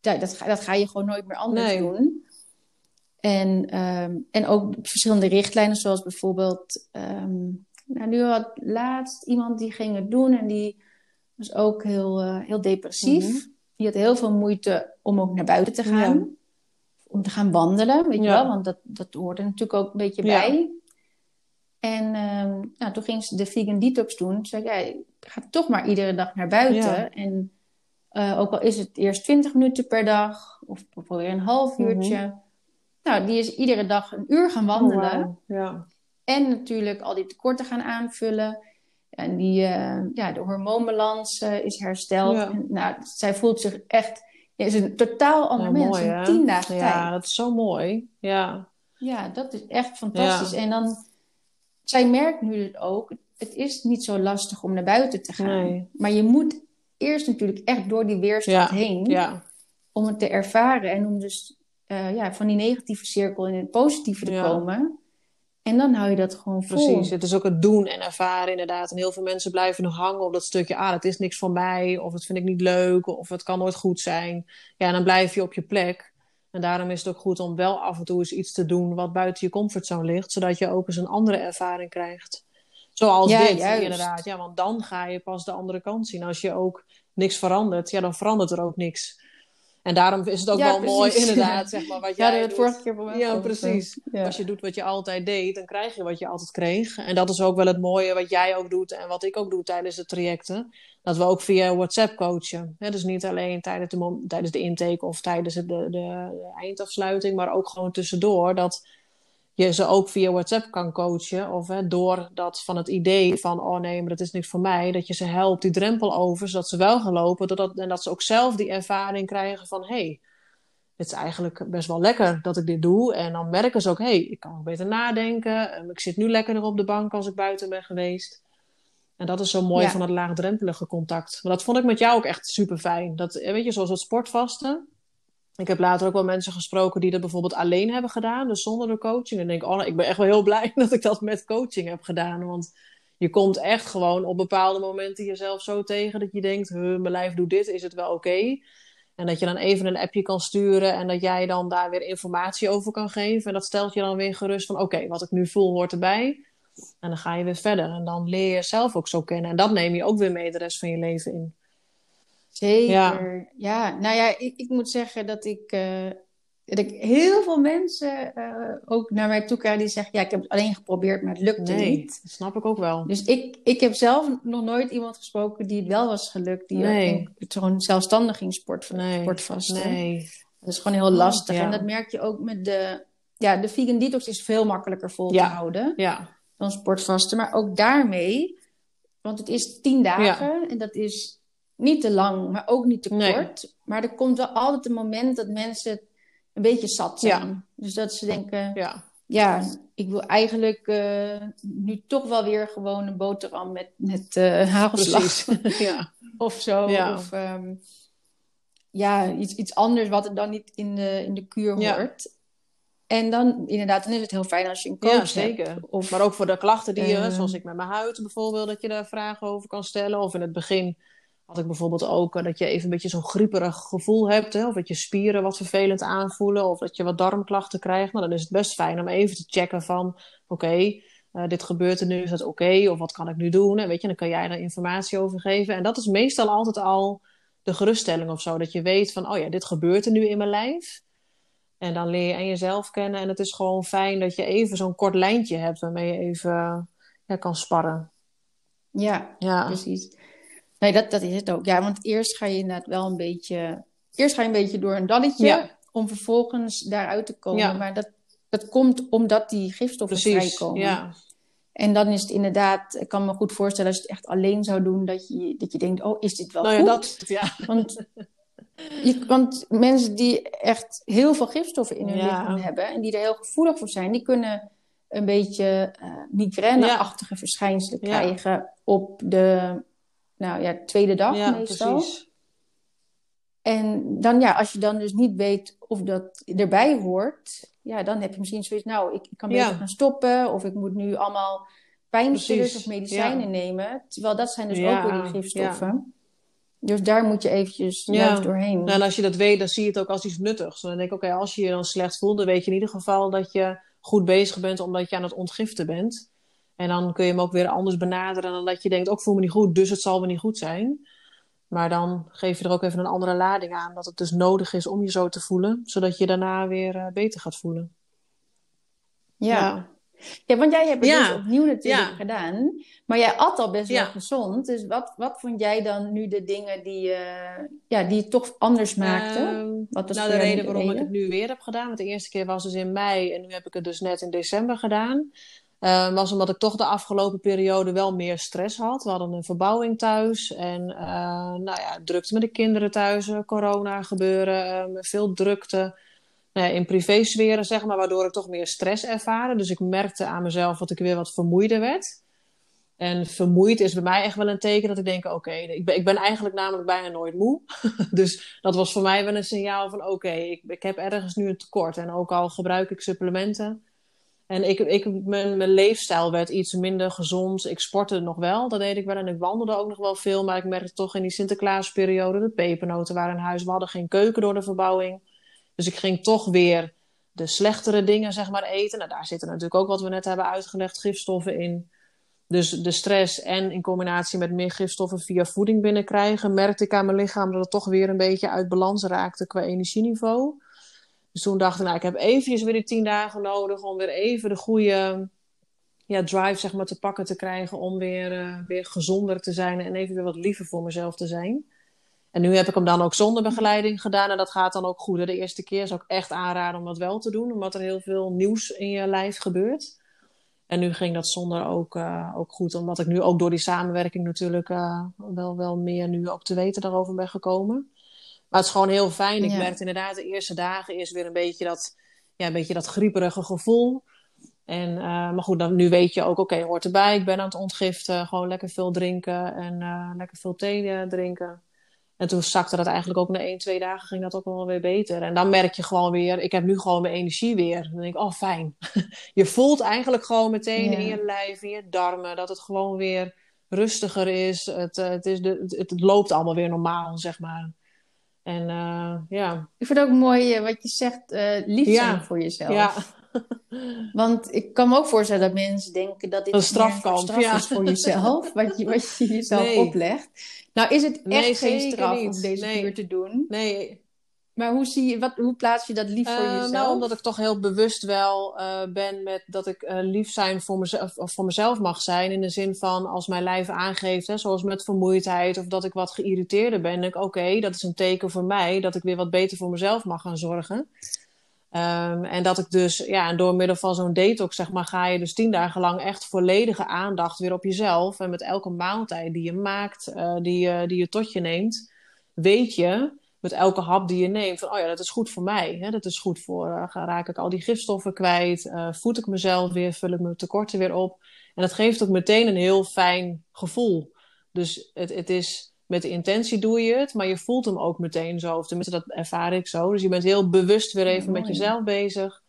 dat, dat, ga, dat ga je gewoon nooit meer anders nee. doen. En, um, en ook verschillende richtlijnen, zoals bijvoorbeeld... Um, nou, nu had laatst iemand die ging het doen en die was ook heel, uh, heel depressief. Mm -hmm die had heel veel moeite om ook naar buiten te gaan. Ja. Om te gaan wandelen, weet je wel. Want dat, dat hoorde natuurlijk ook een beetje bij. En uh, nou, toen ging ze de vegan detox doen. Toen zei ik, ja, ga toch maar iedere dag naar buiten. En uh, ook al is het eerst 20 minuten per dag. Of probeer een half mhm. uurtje. Mm -hmm. Nou, die is iedere dag een uur gaan wandelen. Oh, wow. ja. En natuurlijk al die tekorten gaan aanvullen. En die, uh, ja, de hormoonbalans uh, is hersteld. Ja. En, nou, zij voelt zich echt... is een totaal ander ja, mens mooi, in tien dagen tijd. Ja, dat is zo mooi. Ja, ja dat is echt fantastisch. En dan... Zij merkt nu het ook. Het is niet zo lastig om naar buiten te gaan. Nee. Maar je moet eerst natuurlijk echt door die weerstand heen... Ja. om het te ervaren. En om dus uh, ja, van die negatieve cirkel in het positieve te komen... En dan hou je dat gewoon vol. Precies, het is ook het doen en ervaren inderdaad. En heel veel mensen blijven nog hangen op dat stukje... ah, dat is niks van mij, of dat vind ik niet leuk... of het kan nooit goed zijn. Ja, en dan blijf je op je plek. En daarom is het ook goed om wel af en toe eens iets te doen... wat buiten je comfortzone ligt... zodat je ook eens een andere ervaring krijgt. Zoals ja, dit, juist. inderdaad. Ja, want dan ga je pas de andere kant zien. Als je ook niks verandert, ja, dan verandert er ook niks. En daarom is het ook Ja, wel precies. mooi, (laughs) inderdaad, zeg maar, wat Ja, jij dat doet. vorige keer voor mij Ja, ook precies. Ja. Als je doet wat je altijd deed, dan krijg je wat je altijd kreeg. En dat is ook wel het mooie wat jij ook doet en wat ik ook doe tijdens de trajecten. Dat we ook via WhatsApp coachen. Dus niet alleen tijdens de, tijdens de intake of tijdens de, de, de eindafsluiting, maar ook gewoon tussendoor. Dat je ze ook via WhatsApp kan coachen. Of hè, door dat van het idee van, oh nee, maar dat is niks voor mij. Dat je ze helpt die drempel over, zodat ze wel gaan lopen. Doordat, en dat ze ook zelf die ervaring krijgen van, hé, hey, het is eigenlijk best wel lekker dat ik dit doe. En dan merken ze ook, hé, hey, ik kan ook beter nadenken. Ehm, Ik zit nu lekkerder op de bank als ik buiten ben geweest. En dat is zo mooi Ja. van het laagdrempelige contact. Maar dat vond ik met jou ook echt super fijn. Dat, eh, weet je, zoals het sportvasten. Ik heb later ook wel mensen gesproken die dat bijvoorbeeld alleen hebben gedaan, dus zonder de coaching. En denk ik, oh, ik ben echt wel heel blij (laughs) dat ik dat met coaching heb gedaan. Want je komt echt gewoon op bepaalde momenten jezelf zo tegen dat je denkt, mijn lijf doet dit, is het wel oké? En dat je dan even een appje kan sturen en dat jij dan daar weer informatie over kan geven. En dat stelt je dan weer gerust van, oké, wat ik nu voel hoort erbij. En dan ga je weer verder. En dan leer je jezelf ook zo kennen. En dat neem je ook weer mee de rest van je leven in. Zeker. Ja, nou ja, ik, ik moet zeggen dat ik, uh, dat ik heel veel mensen uh, ook naar mij toe krijgen die zeggen: Ja, ik heb het alleen geprobeerd, maar het lukte nee, niet. Dat snap ik ook wel. Dus ik, ik heb zelf nog nooit iemand gesproken die het wel was gelukt, die nee. gewoon zelfstandig ging sport, nee. sportvasten. Nee. Dat is gewoon heel lastig. Ja. En dat merk je ook met de. Ja, de vegan detox is veel makkelijker vol ja. te houden ja. dan sportvasten. Maar ook daarmee, want het is tien dagen en dat is niet te lang, maar ook niet te kort. Nee. Maar er komt wel altijd een moment dat mensen een beetje zat zijn. Ja. Dus dat ze denken, Ja. ja, ik wil eigenlijk eh, nu toch wel weer gewoon een boterham met, met eh, hagelslag (laughs) ja. of zo. Ja. Of ehm, ja, iets, iets anders wat er dan niet in de, in de kuur hoort. En dan inderdaad, dan is het heel fijn als je een coach Ja, hebt. zeker. Of, Maar ook voor de klachten die je, Ehm. zoals ik met mijn huid bijvoorbeeld, dat je daar vragen over kan stellen. Of in het begin had ik bijvoorbeeld ook eh, dat je even een beetje zo'n grieperig gevoel hebt. Hè? Of dat je spieren wat vervelend aanvoelen. Of dat je wat darmklachten krijgt. Nou, dan is het best fijn om even te checken van, oké, eh, dit gebeurt er nu, is dat oké? Of wat kan ik nu doen? En weet je, dan kan jij daar informatie over geven. En dat is meestal altijd al de geruststelling of zo. Dat je weet van, oh ja, dit gebeurt er nu in mijn lijf. En dan leer je en jezelf kennen. En het is gewoon fijn dat je even zo'n kort lijntje hebt waarmee je even ja, kan sparren. ja, Ja, precies. Nee, dat, dat is het ook. Ja, want eerst ga je inderdaad wel een beetje... Eerst ga je een beetje door een dalletje... Ja. om vervolgens daaruit te komen. Ja. Maar dat, dat komt omdat die gifstoffen precies. vrijkomen. Ja, En dan is het inderdaad... Ik kan me goed voorstellen als je het echt alleen zou doen... dat je, dat je denkt, oh, is dit wel nou ja, goed? dat. Ja. Want, je, want mensen die echt heel veel gifstoffen in hun Ja. lichaam hebben... en die er heel gevoelig voor zijn... die kunnen een beetje eh migraine-achtige verschijnselen krijgen... op de nou, ja, tweede dag ja, meestal. precies. En dan ja, als je dan dus niet weet of dat erbij hoort... ja, dan heb je misschien zoiets... nou, ik, ik kan beter Ja. gaan stoppen... of ik moet nu allemaal pijnstillers of medicijnen ja. nemen. Terwijl dat zijn dus ook weer die gifstoffen. Dus daar moet je eventjes Ja. doorheen. Nou, en als je dat weet, dan zie je het ook als iets nuttigs. Dan denk ik, oké, als je je dan slecht voelt, dan weet je in ieder geval dat je goed bezig bent omdat je aan het ontgiften bent. En dan kun je hem ook weer anders benaderen dan dat je denkt, ook voel me niet goed, dus het zal wel niet goed zijn. Maar dan geef je er ook even een andere lading aan, dat het dus nodig is om je zo te voelen, zodat je daarna weer eh, beter gaat voelen. Ja. ja, want jij hebt het Ja. dus opnieuw natuurlijk Ja. gedaan. Maar jij at al best wel gezond. Dus wat, wat vond jij dan nu de dingen die, eh, ja, die het toch anders maakten? Ehm, Wat was nou, de reden waarom ik het nu weer heb gedaan, want de eerste keer was dus in mei en nu heb ik het dus net in december gedaan, eh, was omdat ik toch de afgelopen periode wel meer stress had. We hadden een verbouwing thuis en eh, nou ja, drukte met de kinderen thuis, eh, corona gebeuren, eh, veel drukte. Nou in privésferen, zeg maar, waardoor ik toch meer stress ervaren. Dus ik merkte aan mezelf dat ik weer wat vermoeider werd. En vermoeid is bij mij echt wel een teken dat ik denk: oké, ik, ben, ik ben eigenlijk namelijk bijna nooit moe. (laughs) dus dat was voor mij wel een signaal van: oké, ik, ik heb ergens nu een tekort. En ook al gebruik ik supplementen. En ik, ik, mijn, mijn leefstijl werd iets minder gezond. Ik sportte nog wel, dat deed ik wel. En ik wandelde ook nog wel veel. Maar ik merkte toch in die Sinterklaasperiode: de pepernoten waren in huis. We hadden geen keuken door de verbouwing. Dus ik ging toch weer de slechtere dingen zeg maar, eten. Nou, daar zitten natuurlijk ook wat we net hebben uitgelegd: gifstoffen in. Dus de stress en in combinatie met meer gifstoffen via voeding binnenkrijgen, merkte ik aan mijn lichaam dat het toch weer een beetje uit balans raakte qua energieniveau. Dus toen dacht ik, nou, ik heb eventjes weer die tien dagen nodig om weer even de goede ja, drive zeg maar, te pakken te krijgen om weer, eh, weer gezonder te zijn en even weer wat liever voor mezelf te zijn. En nu heb ik hem dan ook zonder begeleiding gedaan en dat gaat dan ook goed. De eerste keer zou ik echt aanraden om dat wel te doen, omdat er heel veel nieuws in je lijf gebeurt. En nu ging dat zonder ook, uh, ook goed, omdat ik nu ook door die samenwerking natuurlijk uh, wel, wel meer nu ook te weten daarover ben gekomen. Maar het is gewoon heel fijn. Ik Ja. merkte inderdaad de eerste dagen is weer een beetje dat, ja, een beetje dat grieperige gevoel. En, uh, maar goed, dan, nu weet je ook, oké, hoort erbij. Ik ben aan het ontgiften. Gewoon lekker veel drinken en lekker veel thee drinken. En En toen zakte dat eigenlijk ook na één, twee dagen ging dat ook wel weer beter. En dan merk je gewoon weer, ik heb nu gewoon mijn energie weer. Dan denk ik, oh fijn. (laughs) je voelt eigenlijk gewoon meteen in je lijf, in je darmen, dat het gewoon weer rustiger is. Het, eh, het, is de, het, loopt allemaal weer normaal, zeg maar. En uh, ja. Ik vind het ook mooi wat je zegt, uh, lief zijn voor jezelf. Ja. (laughs) Want ik kan me ook voorstellen dat mensen denken dat dit een strafkamp straf ja. is voor jezelf, (laughs) wat je, wat je jezelf oplegt. Nou is het echt geen straf om deze nee. te doen. Nee. Maar hoe, zie je, wat, hoe plaats je dat lief voor uh, jezelf? Nou, omdat ik toch heel bewust wel uh, ben met dat ik uh, lief zijn voor mezelf, of voor mezelf mag zijn. In de zin van als mijn lijf aangeeft, hè, zoals met vermoeidheid of dat ik wat geïrriteerder ben. denk ik, oké, dat is een teken voor mij dat ik weer wat beter voor mezelf mag gaan zorgen. Um, en dat ik dus, ja, en door middel van zo'n detox, zeg maar, ga je dus tien dagen lang echt volledige aandacht weer op jezelf. En met elke maaltijd die je maakt, die, die je tot je neemt, weet je, met elke hap die je neemt, van, oh ja, dat is goed voor mij. Hè? Dat is goed voor, uh, raak ik al die gifstoffen kwijt, uh, voed ik mezelf weer, vul ik mijn tekorten weer op. En dat geeft ook meteen een heel fijn gevoel. Dus het, het is met de intentie doe je het, maar je voelt hem ook meteen zo. Of tenminste, dat ervaar ik zo. Dus je bent heel bewust weer even met jezelf bezig.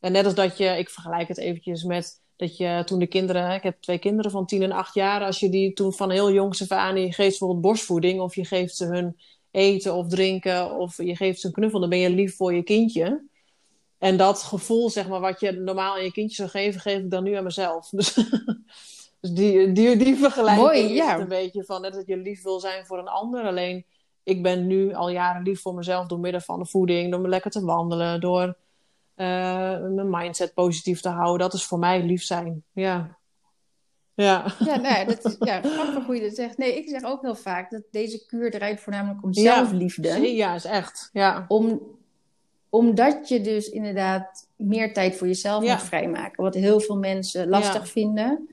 En net als dat je, ik vergelijk het eventjes met dat je toen de kinderen, ik heb twee kinderen van tien en acht jaar, als je die toen van heel jongs af aan, je geeft bijvoorbeeld borstvoeding of je geeft ze hun eten of drinken of je geeft ze een knuffel, dan ben je lief voor je kindje. En dat gevoel, zeg maar, wat je normaal aan je kindje zou geven, geef ik dan nu aan mezelf. (laughs) Dus dus die, die, die vergelijking Mooi, is ja. een beetje van net dat je lief wil zijn voor een ander. Alleen ik ben nu al jaren lief voor mezelf door middel van de voeding, door me lekker te wandelen, door uh, mijn mindset positief te houden. Dat is voor mij lief zijn. Ja. Ja, ja, nee, dat is ja, grappig hoe je dat zegt. Nee, ik zeg ook heel vaak dat deze kuur draait voornamelijk om zelfliefde. Ja, ja is echt. Ja. Om, omdat je dus inderdaad meer tijd voor jezelf moet vrijmaken. Wat heel veel mensen lastig vinden.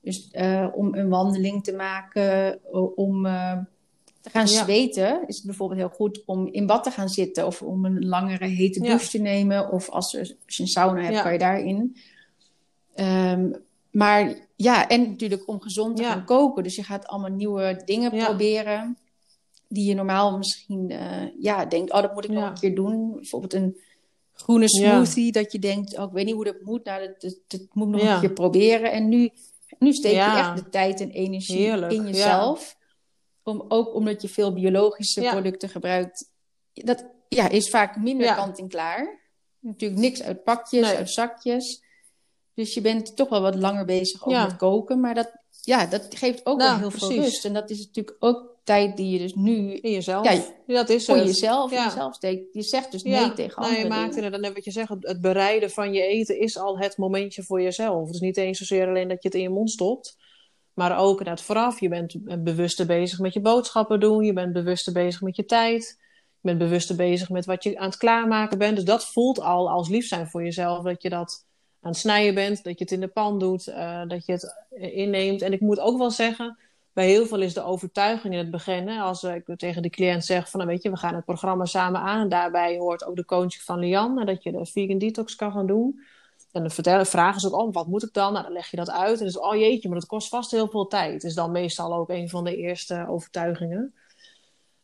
Dus uh, om een wandeling te maken, om uh, te gaan zweten, is het bijvoorbeeld heel goed om in bad te gaan zitten of om een langere hete douche te nemen. Of als, als, je een sauna hebt, kan je daarin. Um, maar ja, en natuurlijk om gezond te gaan koken. Dus je gaat allemaal nieuwe dingen proberen. Die je normaal misschien uh, ja, denkt, oh, dat moet ik nog een keer doen. Bijvoorbeeld een groene smoothie. Dat je denkt, oh, ik weet niet hoe dat moet. Nou, dat, dat, dat moet ik nog een keer proberen. En nu nu steek je echt de tijd en energie in jezelf. Om, ook omdat je veel biologische producten gebruikt. Dat ja, is vaak minder kant-en-klaar. Natuurlijk niks uit pakjes, uit zakjes. Dus je bent toch wel wat langer bezig met koken. Maar dat, ja, dat geeft ook wel nou, heel veel rust. En dat is natuurlijk ook tijd die je dus nu... In jezelf. Ja, dat is voor jezelf, ja. jezelf steekt. Je zegt dus nee tegen nou, je maakt inderdaad net wat je zegt. Het bereiden van je eten is al het momentje voor jezelf. Het is niet eens zozeer alleen dat je het in je mond stopt. Maar ook inderdaad vooraf. Je bent bewuster bezig met je boodschappen doen. Je bent bewuster bezig met je tijd. Je bent bewuster bezig met wat je aan het klaarmaken bent. Dus dat voelt al als lief zijn voor jezelf. Dat je dat aan het snijden bent. Dat je het in de pan doet. Uh, dat je het inneemt. En ik moet ook wel zeggen bij heel veel is de overtuiging in het begin, hè, als ik tegen de cliënt zeg van, nou, weet je, we gaan het programma samen aan en daarbij hoort ook de coaching van Lian, dat je de vegan detox kan gaan doen. En dan vertellen, vragen ze ook, oh, wat moet ik dan? Nou, dan leg je dat uit. En dan is, oh jeetje, maar dat kost vast heel veel tijd. Is dan meestal ook een van de eerste overtuigingen.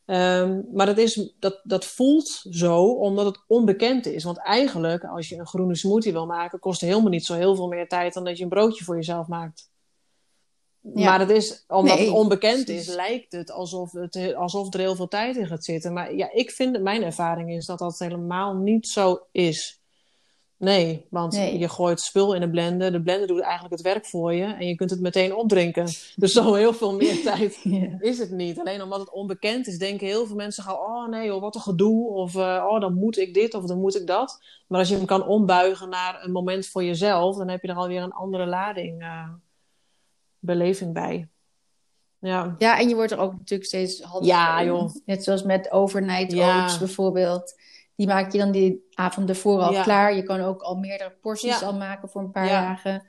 Um, maar dat, is, dat, dat voelt zo omdat het onbekend is. Want eigenlijk, als je een groene smoothie wil maken, kost het helemaal niet zo heel veel meer tijd dan dat je een broodje voor jezelf maakt. Maar het is, omdat het onbekend is, lijkt het alsof, het alsof er heel veel tijd in gaat zitten. Maar ja, ik vind, mijn ervaring is dat dat helemaal niet zo is. Nee, want je gooit spul in de blender. De blender doet eigenlijk het werk voor je. En je kunt het meteen opdrinken. Dus zo heel veel meer (laughs) tijd is het niet. Alleen omdat het onbekend is, denken heel veel mensen gaan... Oh nee, joh, wat een gedoe. Of uh, oh, dan moet ik dit of dan moet ik dat. Maar als je hem kan ombuigen naar een moment voor jezelf... dan heb je er alweer een andere lading uh, beleving bij. Ja. ja, en je wordt er ook natuurlijk steeds handiger Ja, joh. Net zoals met overnight oats bijvoorbeeld. Die maak je dan die avond ervoor al klaar. Je kan ook al meerdere porties al maken voor een paar dagen.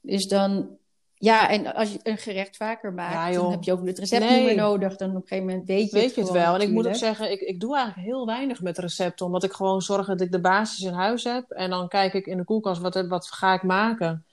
Dus dan... Ja, en als je een gerecht vaker maakt, dan heb je ook het recept niet meer nodig. Dan op een gegeven moment weet je weet het, je het wel. En ik moet ook zeggen, ik, ik doe eigenlijk heel weinig met recepten. Omdat ik gewoon zorg dat ik de basis in huis heb. En dan kijk ik in de koelkast, wat, wat ga ik maken?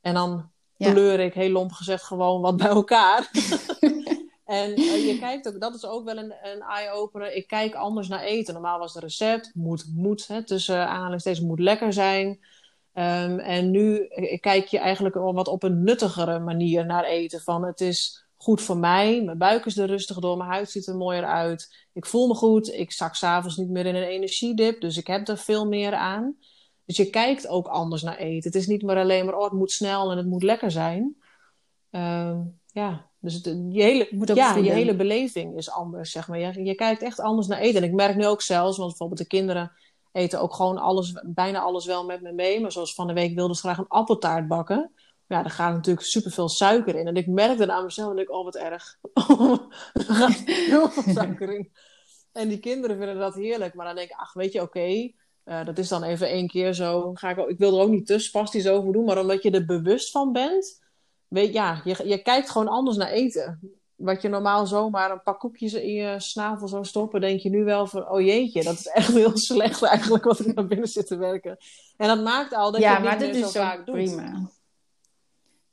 En dan kleur ik, heel lomp gezegd, gewoon wat bij elkaar. (laughs) En uh, je kijkt ook, dat is ook wel een, een eye-opener. Ik kijk anders naar eten. Normaal was het recept, moet, moet, hè, tussen aanhalingstekens, moet lekker zijn. Um, en nu kijk je eigenlijk wat op een nuttigere manier naar eten. Van het is goed voor mij, mijn buik is er rustig door, mijn huid ziet er mooier uit. Ik voel me goed, ik zak s'avonds niet meer in een energiedip, dus ik heb er veel meer aan. Dus je kijkt ook anders naar eten. Het is niet meer alleen maar, oh, het moet snel en het moet lekker zijn. Um, ja, dus het, je, hele, ja, je hele beleving is anders, zeg maar. Je, je kijkt echt anders naar eten. En ik merk nu ook zelfs, want bijvoorbeeld de kinderen eten ook gewoon alles, bijna alles wel met me mee. Maar zoals van de week wilden ze graag een appeltaart bakken. Ja, daar gaat natuurlijk superveel suiker in. En ik merkte aan mezelf en ik, oh wat erg. (laughs) er gaat heel veel suiker in. En die kinderen vinden dat heerlijk. Maar dan denk ik, ach, weet je, oké. Uh, dat is dan even één keer zo. Ga ik, ik wil er ook niet te spastisch over doen. Maar omdat je er bewust van bent. Weet, ja, je, je kijkt gewoon anders naar eten. Wat je normaal zomaar een paar koekjes in je snavel zou stoppen. Denk je nu wel van, oh jeetje, dat is echt heel (laughs) slecht eigenlijk wat ik naar binnen zit te werken. En dat maakt al dat ja, je het niet meer zo vaak doet. Prima.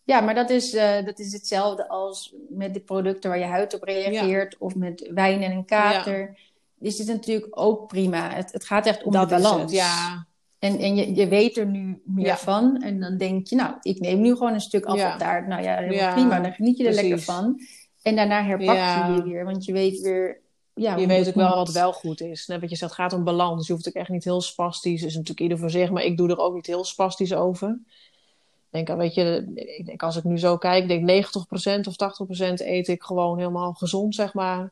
Ja, maar dat is, uh, dat is hetzelfde als met de producten waar je huid op reageert. Of met wijn en een kater. Ja. Is dit natuurlijk ook prima. Het, het gaat echt om dat de balans. ja. En, en je, je weet er nu meer van. En dan denk je, nou, ik neem nu gewoon een stuk appeltaart. Nou ja, helemaal prima. Dan geniet je er lekker van. En daarna herpak je je weer. Want je weet weer ja, je weet ook wel wat wel goed is. Net wat je zegt, het gaat om balans. Je hoeft ook echt niet heel spastisch. is natuurlijk ieder voor zich, maar ik doe er ook niet heel spastisch over denk, weet je, ik denk, als ik nu zo kijk, denk 90% of 80% eet ik gewoon helemaal gezond, zeg maar.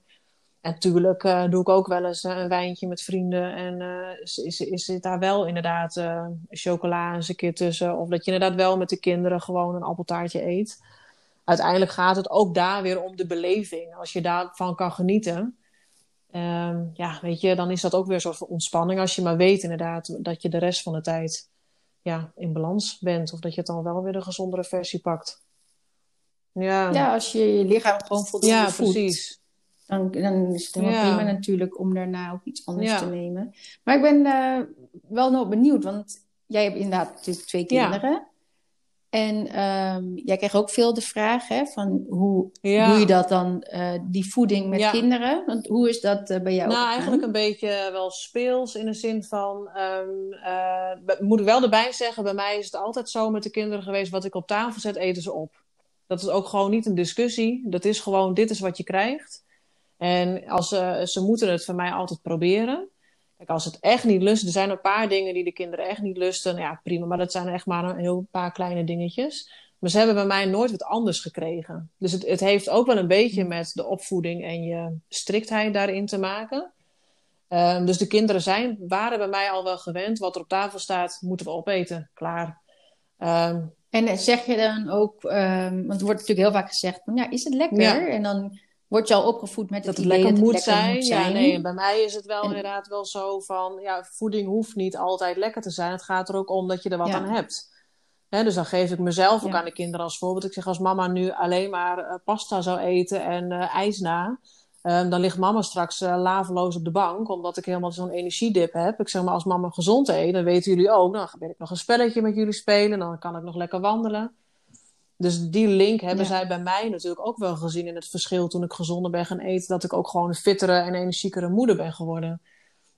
Natuurlijk uh, doe ik ook wel eens een wijntje met vrienden. En uh, is, is, zit daar wel inderdaad chocola eens een keer tussen. Of dat je inderdaad wel met de kinderen gewoon een appeltaartje eet. Uiteindelijk gaat het ook daar weer om de beleving. Als je daarvan kan genieten. Um, ja, weet je, dan is dat ook weer een soort ontspanning. Als je maar weet inderdaad dat je de rest van de tijd ja, in balans bent. Of dat je het dan wel weer de gezondere versie pakt. Ja, ja als je je lichaam gewoon voldoende ja, voedt. Precies. Dan, dan is het helemaal prima natuurlijk om daarna ook iets anders te nemen. Maar ik ben uh, wel nog benieuwd, want jij hebt inderdaad natuurlijk twee kinderen. En um, jij krijgt ook veel de vraag hè, van hoe ja. doe je dat dan, uh, die voeding met kinderen? Want hoe is dat uh, bij jou? Nou, eigenlijk een beetje wel speels in de zin van, um, uh, moet ik wel erbij zeggen, bij mij is het altijd zo met de kinderen geweest, wat ik op tafel zet, eten ze op. Dat is ook gewoon niet een discussie. Dat is gewoon, dit is wat je krijgt. En als, ze moeten het van mij altijd proberen. Kijk, als het echt niet lust, er zijn een paar dingen die de kinderen echt niet lusten. Ja, prima, maar dat zijn echt maar een heel paar kleine dingetjes. Maar ze hebben bij mij nooit wat anders gekregen. Dus het, het heeft ook wel een beetje met de opvoeding en je striktheid daarin te maken. Um, dus de kinderen zijn, waren bij mij al wel gewend. Wat er op tafel staat, moeten we opeten. Klaar. Um, en zeg je dan ook, um, want er wordt natuurlijk heel vaak gezegd: ja, is het lekker? Ja. En dan Word je al opgevoed met het dat het lekker, moet, lekker zijn. moet, zijn. Ja, nee, bij mij is het wel inderdaad wel zo van, ja, voeding hoeft niet altijd lekker te zijn. Het gaat er ook om dat je er wat aan hebt. dus dan geef ik mezelf ook aan de kinderen als voorbeeld. Ik zeg, als mama nu alleen maar uh, pasta zou eten en uh, ijs na, um, dan ligt mama straks uh, laveloos op de bank, omdat ik helemaal zo'n energiedip heb. Ik zeg maar, als mama gezond eet, dan weten jullie ook, dan ga ik nog een spelletje met jullie spelen, dan kan ik nog lekker wandelen. Dus die link hebben zij bij mij natuurlijk ook wel gezien in het verschil toen ik gezonder ben gaan eten. Dat ik ook gewoon een fittere en energiekere moeder ben geworden.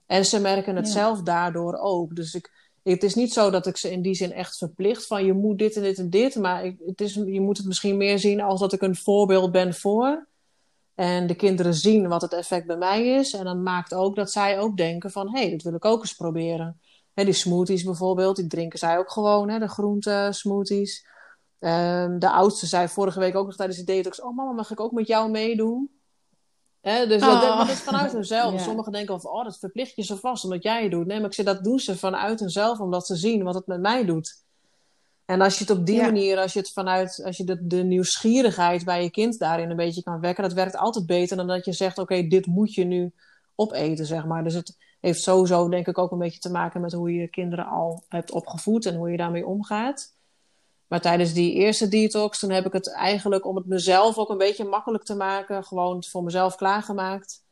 En ze merken het zelf daardoor ook. Dus ik, het is niet zo dat ik ze in die zin echt verplicht van je moet dit en dit en dit. Maar ik, het is, je moet het misschien meer zien als dat ik een voorbeeld ben voor. En de kinderen zien wat het effect bij mij is. En dan maakt ook dat zij ook denken van hé, hey, dat wil ik ook eens proberen. Hè, die smoothies bijvoorbeeld, die drinken zij ook gewoon, hè, de groente smoothies. Um, de oudste zei vorige week ook nog tijdens de detox: Oh, mama, mag ik ook met jou meedoen? Hè? Dus oh. dat, dat, is vanuit hunzelf. (laughs) Sommigen denken van: Oh, dat verplicht je zo vast omdat jij het doet. Nee, maar ik zeg dat doen ze vanuit hunzelf omdat ze zien wat het met mij doet. En als je het op die manier, als je het vanuit, als je de, de, nieuwsgierigheid bij je kind daarin een beetje kan wekken, dat werkt altijd beter dan dat je zegt: Oké, dit moet je nu opeten, zeg maar. Dus het heeft sowieso, denk ik, ook een beetje te maken met hoe je je kinderen al hebt opgevoed en hoe je daarmee omgaat. Maar tijdens die eerste detox, toen heb ik het eigenlijk om het mezelf ook een beetje makkelijk te maken, gewoon voor mezelf klaargemaakt.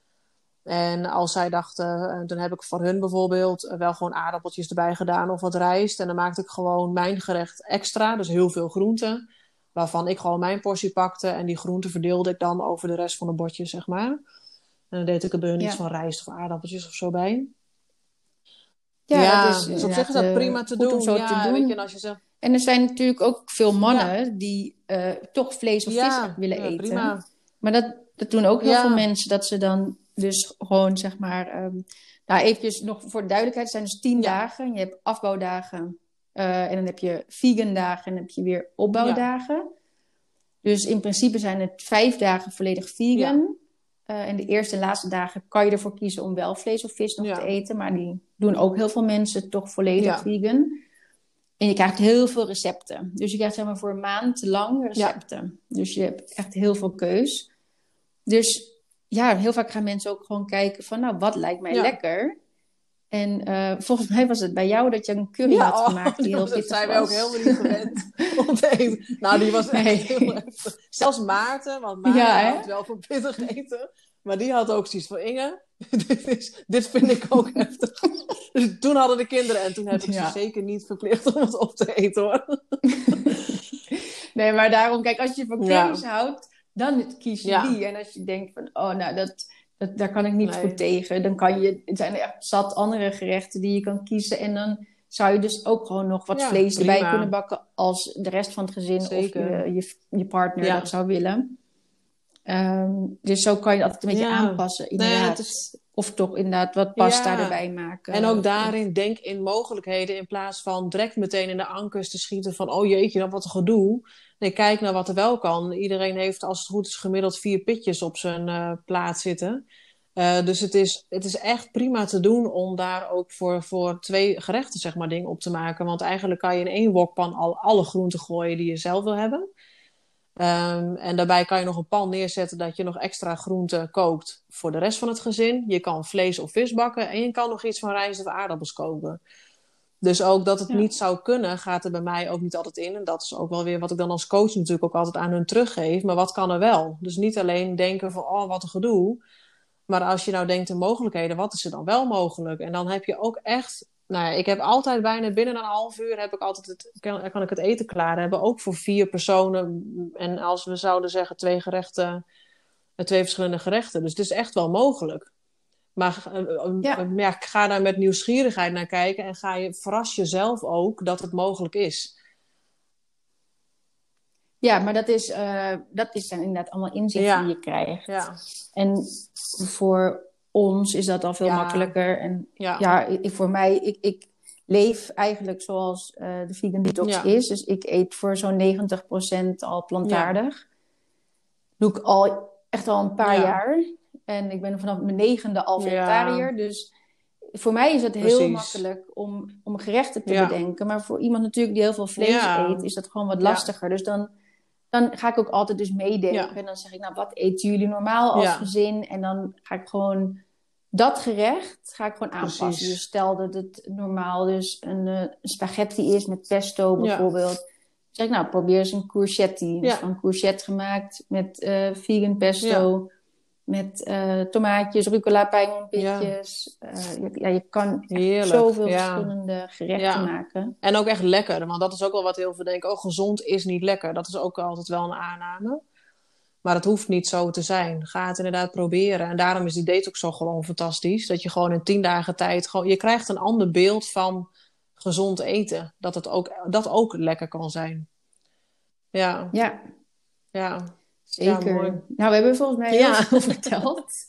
En als zij dachten, dan heb ik voor hun bijvoorbeeld uh, wel gewoon aardappeltjes erbij gedaan of wat rijst. En dan maakte ik gewoon mijn gerecht extra, dus heel veel groenten. Waarvan ik gewoon mijn portie pakte en die groenten verdeelde ik dan over de rest van de bordjes, zeg maar. En dan deed ik er bij hun iets van rijst of aardappeltjes of zo bij. Ja, Ja, is dus op zich is dat inderdaad, prima eh, te doen. zo ja, te doen. Weet je, en als je zegt, En er zijn natuurlijk ook veel mannen die eh, toch vlees of vis willen eten. prima. Maar dat, dat doen ook heel veel mensen, dat ze dan dus gewoon zeg maar. ehm nou, eventjes nog voor de duidelijkheid: het zijn dus tien dagen. Je hebt afbouwdagen. eh, en dan heb je vegan dagen en dan heb je weer opbouwdagen. Dus in principe zijn het vijf dagen volledig vegan. Eh, en de eerste en laatste dagen kan je ervoor kiezen om wel vlees of vis nog Ja. te eten. Maar die doen ook heel veel mensen toch volledig Ja. vegan. En je krijgt heel veel recepten. Dus je krijgt zeg maar voor een maand lang recepten. Dus je hebt echt heel veel keus. Dus ja, heel vaak gaan mensen ook gewoon kijken van, nou, wat lijkt mij lekker? En eh, volgens mij was het bij jou dat je een curry Ja, had oh, gemaakt (laughs) die heel dat zijn wij ook helemaal niet gewend om te eten. Nou, die was echt Nee. heel heftig. Zelfs Maarten, want Maarten Ja, houdt wel van pittig eten. Maar die had ook zoiets van, Inge, (laughs) dit, is, dit vind ik ook heftig. (laughs) Dus toen hadden de kinderen, en toen heb ik Ja. ze zeker niet verplicht om het op te eten hoor. Nee, maar daarom, kijk, als je van curry's houdt, dan kies je die. En als je denkt van, oh, nou, dat, dat, daar kan ik niet Nee. goed tegen. Dan kan je, er zijn er echt zat andere gerechten die je kan kiezen. En dan zou je dus ook gewoon nog wat Ja, vlees erbij kunnen bakken als de rest van het gezin Zeker. of je, je, je partner Ja. dat zou willen. Ehm, dus zo kan je altijd een beetje Ja. aanpassen, Nee, inderdaad. het is- Of toch inderdaad wat pasta erbij maken. En ook daarin denk in mogelijkheden in plaats van direct meteen in de ankers te schieten van oh jeetje, dat wat een gedoe. Nee, kijk naar wat er wel kan. Iedereen heeft als het goed is gemiddeld vier pitjes op zijn eh plaat zitten. Eh, dus het is, het is echt prima te doen om daar ook voor, voor twee gerechten zeg maar dingen op te maken. Want eigenlijk kan je in één wokpan al alle groenten gooien die je zelf wil hebben. Ehm, en daarbij kan je nog een pan neerzetten dat je nog extra groenten kookt voor de rest van het gezin. Je kan vlees of vis bakken en je kan nog iets van rijst of aardappels koken. Dus ook dat het Ja. niet zou kunnen, gaat er bij mij ook niet altijd in. En dat is ook wel weer wat ik dan als coach natuurlijk ook altijd aan hun teruggeef. Maar wat kan er wel? Dus niet alleen denken van, oh, wat een gedoe. Maar als je nou denkt in mogelijkheden, wat is er dan wel mogelijk? En dan heb je ook echt... Nou ja, ik heb altijd bijna binnen een half uur heb ik altijd het, kan, kan ik het eten klaar hebben. Ook voor vier personen. En als we zouden zeggen twee gerechten, eh, twee verschillende gerechten. Dus het is echt wel mogelijk. Maar eh, eh, Ja. eh, ja, ga daar met nieuwsgierigheid naar kijken. En ga je, verras jezelf ook dat het mogelijk is. Ja, maar dat is, dat is dan inderdaad allemaal inzichten Ja. die je krijgt. Ja, En voor ons is dat al veel Ja. makkelijker. En ja. ja, ik, voor mij, ik, ik leef eigenlijk zoals de vegan detox Ja. is. Dus ik eet voor zo'n 90% al plantaardig. Doe ik al echt al een paar Ja. jaar. En ik ben vanaf mijn negende al Ja. vegetariër. Dus voor mij is het heel Precies. makkelijk om, om gerechten te Ja. bedenken. Maar voor iemand natuurlijk die heel veel vlees Ja. eet, is dat gewoon wat lastiger. Dus dan, dan ga ik ook altijd dus meedenken. En dan zeg ik, nou, wat eten jullie normaal als gezin? En dan ga ik gewoon dat gerecht ga ik gewoon aanpassen. Precies. Dus stel dat het normaal dus een, eh, een spaghetti is met pesto bijvoorbeeld. Dan zeg ik, nou, probeer eens een courgette. Dus van courgette gemaakt met eh, vegan pesto. Met eh, tomaatjes, rucola, pijnpitjes. Ja. je, ja, je kan zoveel ja. verschillende gerechten Ja. maken. En ook echt lekker, want dat is ook wel wat heel veel denken. Oh, gezond is niet lekker. Dat is ook altijd wel een aanname. Maar het hoeft niet zo te zijn. Ga het inderdaad proberen. En daarom is die detox zo gewoon fantastisch. Dat je gewoon in tien dagen tijd gewoon... Je krijgt een ander beeld van gezond eten. Dat het ook, dat ook lekker kan zijn. Ja, Ja, ja. Zeker. Ja, mooi. nou, we hebben volgens mij heel Ja. veel (laughs) verteld. (laughs)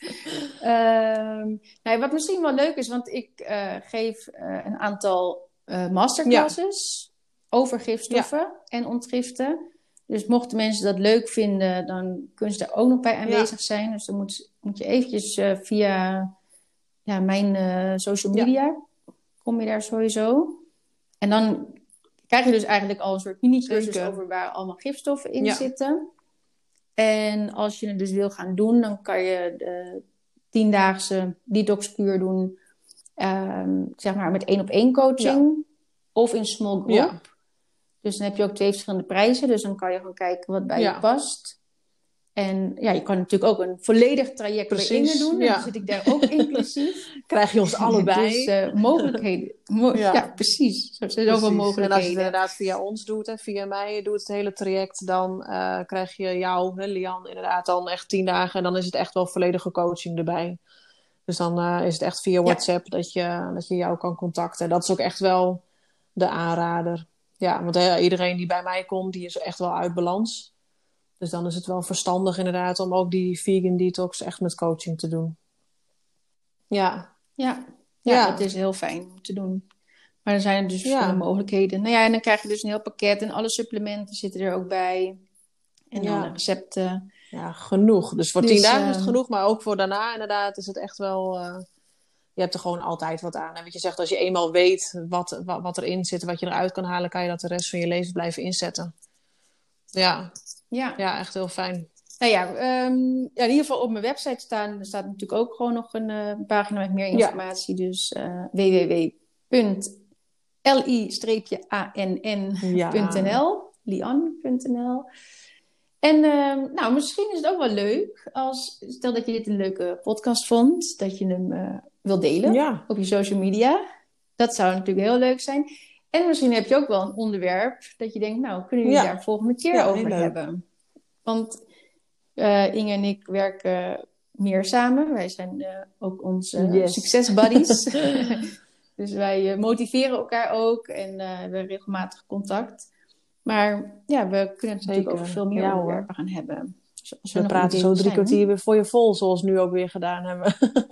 Ehm, nou, wat misschien wel leuk is, want ik eh, geef eh, een aantal eh, masterclasses over gifstoffen en ontgiften. Dus mochten mensen dat leuk vinden, dan kunnen ze daar ook nog bij aanwezig zijn. Dus dan moet, moet je eventjes via ja, mijn social media, kom je daar sowieso. En dan krijg je dus eigenlijk al een soort mini-cursus over waar allemaal gifstoffen in zitten. En als je het dus wil gaan doen, dan kan je de tiendaagse detoxkuur doen, ehm, zeg maar met één op één coaching of in small group. Ja. Dus dan heb je ook twee verschillende prijzen, dus dan kan je gewoon kijken wat bij Ja. je past. En ja, je kan natuurlijk ook een volledig traject Precies, bij Inge doen. En ja. dan zit ik daar ook inclusief. (laughs) Krijg je ons (laughs) allebei. Dus eh, mogelijkheden. Mo- Ja. ja. precies. Zo zijn zoveel Precies. En als je het mogelijkheden. inderdaad via ons doet, hè, via mij doet het hele traject, dan eh, krijg je jou, hè, Lian, inderdaad dan echt tien dagen. En dan is het echt wel volledige coaching erbij. Dus dan eh, is het echt via WhatsApp dat, je, dat je jou kan contacten. En dat is ook echt wel de aanrader. Ja, want iedereen die bij mij komt, die is echt wel uit balans. Dus dan is het wel verstandig inderdaad om ook die vegan detox echt met coaching te doen. Ja, Ja. Ja, Ja. dat is heel fijn om te doen. Maar er zijn dus Ja. verschillende mogelijkheden. Nou ja, en dan krijg je dus een heel pakket. En alle supplementen zitten er ook bij. En dan Ja. recepten. Ja, genoeg. Dus voor Dus, tien dagen is het ehm, genoeg, maar ook voor daarna inderdaad is het echt wel... eh, je hebt er gewoon altijd wat aan. En wat je zegt, als je eenmaal weet wat, wat, wat erin zit, wat je eruit kan halen, kan je dat de rest van je leven blijven inzetten. Ja, Ja. ja echt heel fijn. Nou ja, ehm, ja, in ieder geval op mijn website staan. Er staat natuurlijk ook gewoon nog een eh, pagina met meer informatie. Dus eh www.li-ann.nl lian.nl En ehm, nou, misschien is het ook wel leuk als, stel dat je dit een leuke podcast vond, dat je hem eh wil delen Ja, op je social media. Dat zou natuurlijk heel leuk zijn. En misschien heb je ook wel een onderwerp dat je denkt, nou, kunnen jullie Ja. daar volgende keer Ja, over hebben? Want eh, Inge en ik werken meer samen. Wij zijn eh, ook onze Yes. (laughs) succesbuddies. (laughs) dus wij eh, motiveren elkaar ook en eh, hebben regelmatig contact. Maar ja, we kunnen het natuurlijk over veel meer Ja, onderwerpen gaan hebben. Dus als we praten zo drie zijn. kwartier weer voor je vol, zoals we nu ook weer gedaan hebben. (laughs)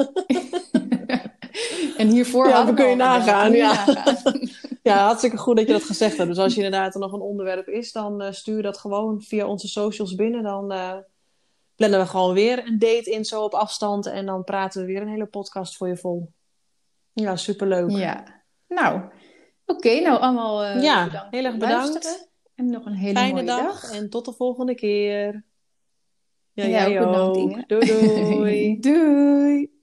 En hiervoor Ja, hadden dan kun je we nagaan, ja. nagaan. Ja, hartstikke goed dat je dat gezegd hebt. Dus als je inderdaad er nog een onderwerp is, dan eh, stuur dat gewoon via onze socials binnen. Dan eh, plannen we gewoon weer een date in zo op afstand. En dan praten we weer een hele podcast voor je vol. Ja, superleuk. Ja, nou, oké, nou allemaal eh Ja, bedankt heel erg bedankt. luisteren. En nog een hele Fijne mooie dag, dag. en tot de volgende keer. Ja, ook bedankt, doei. Doei. (laughs)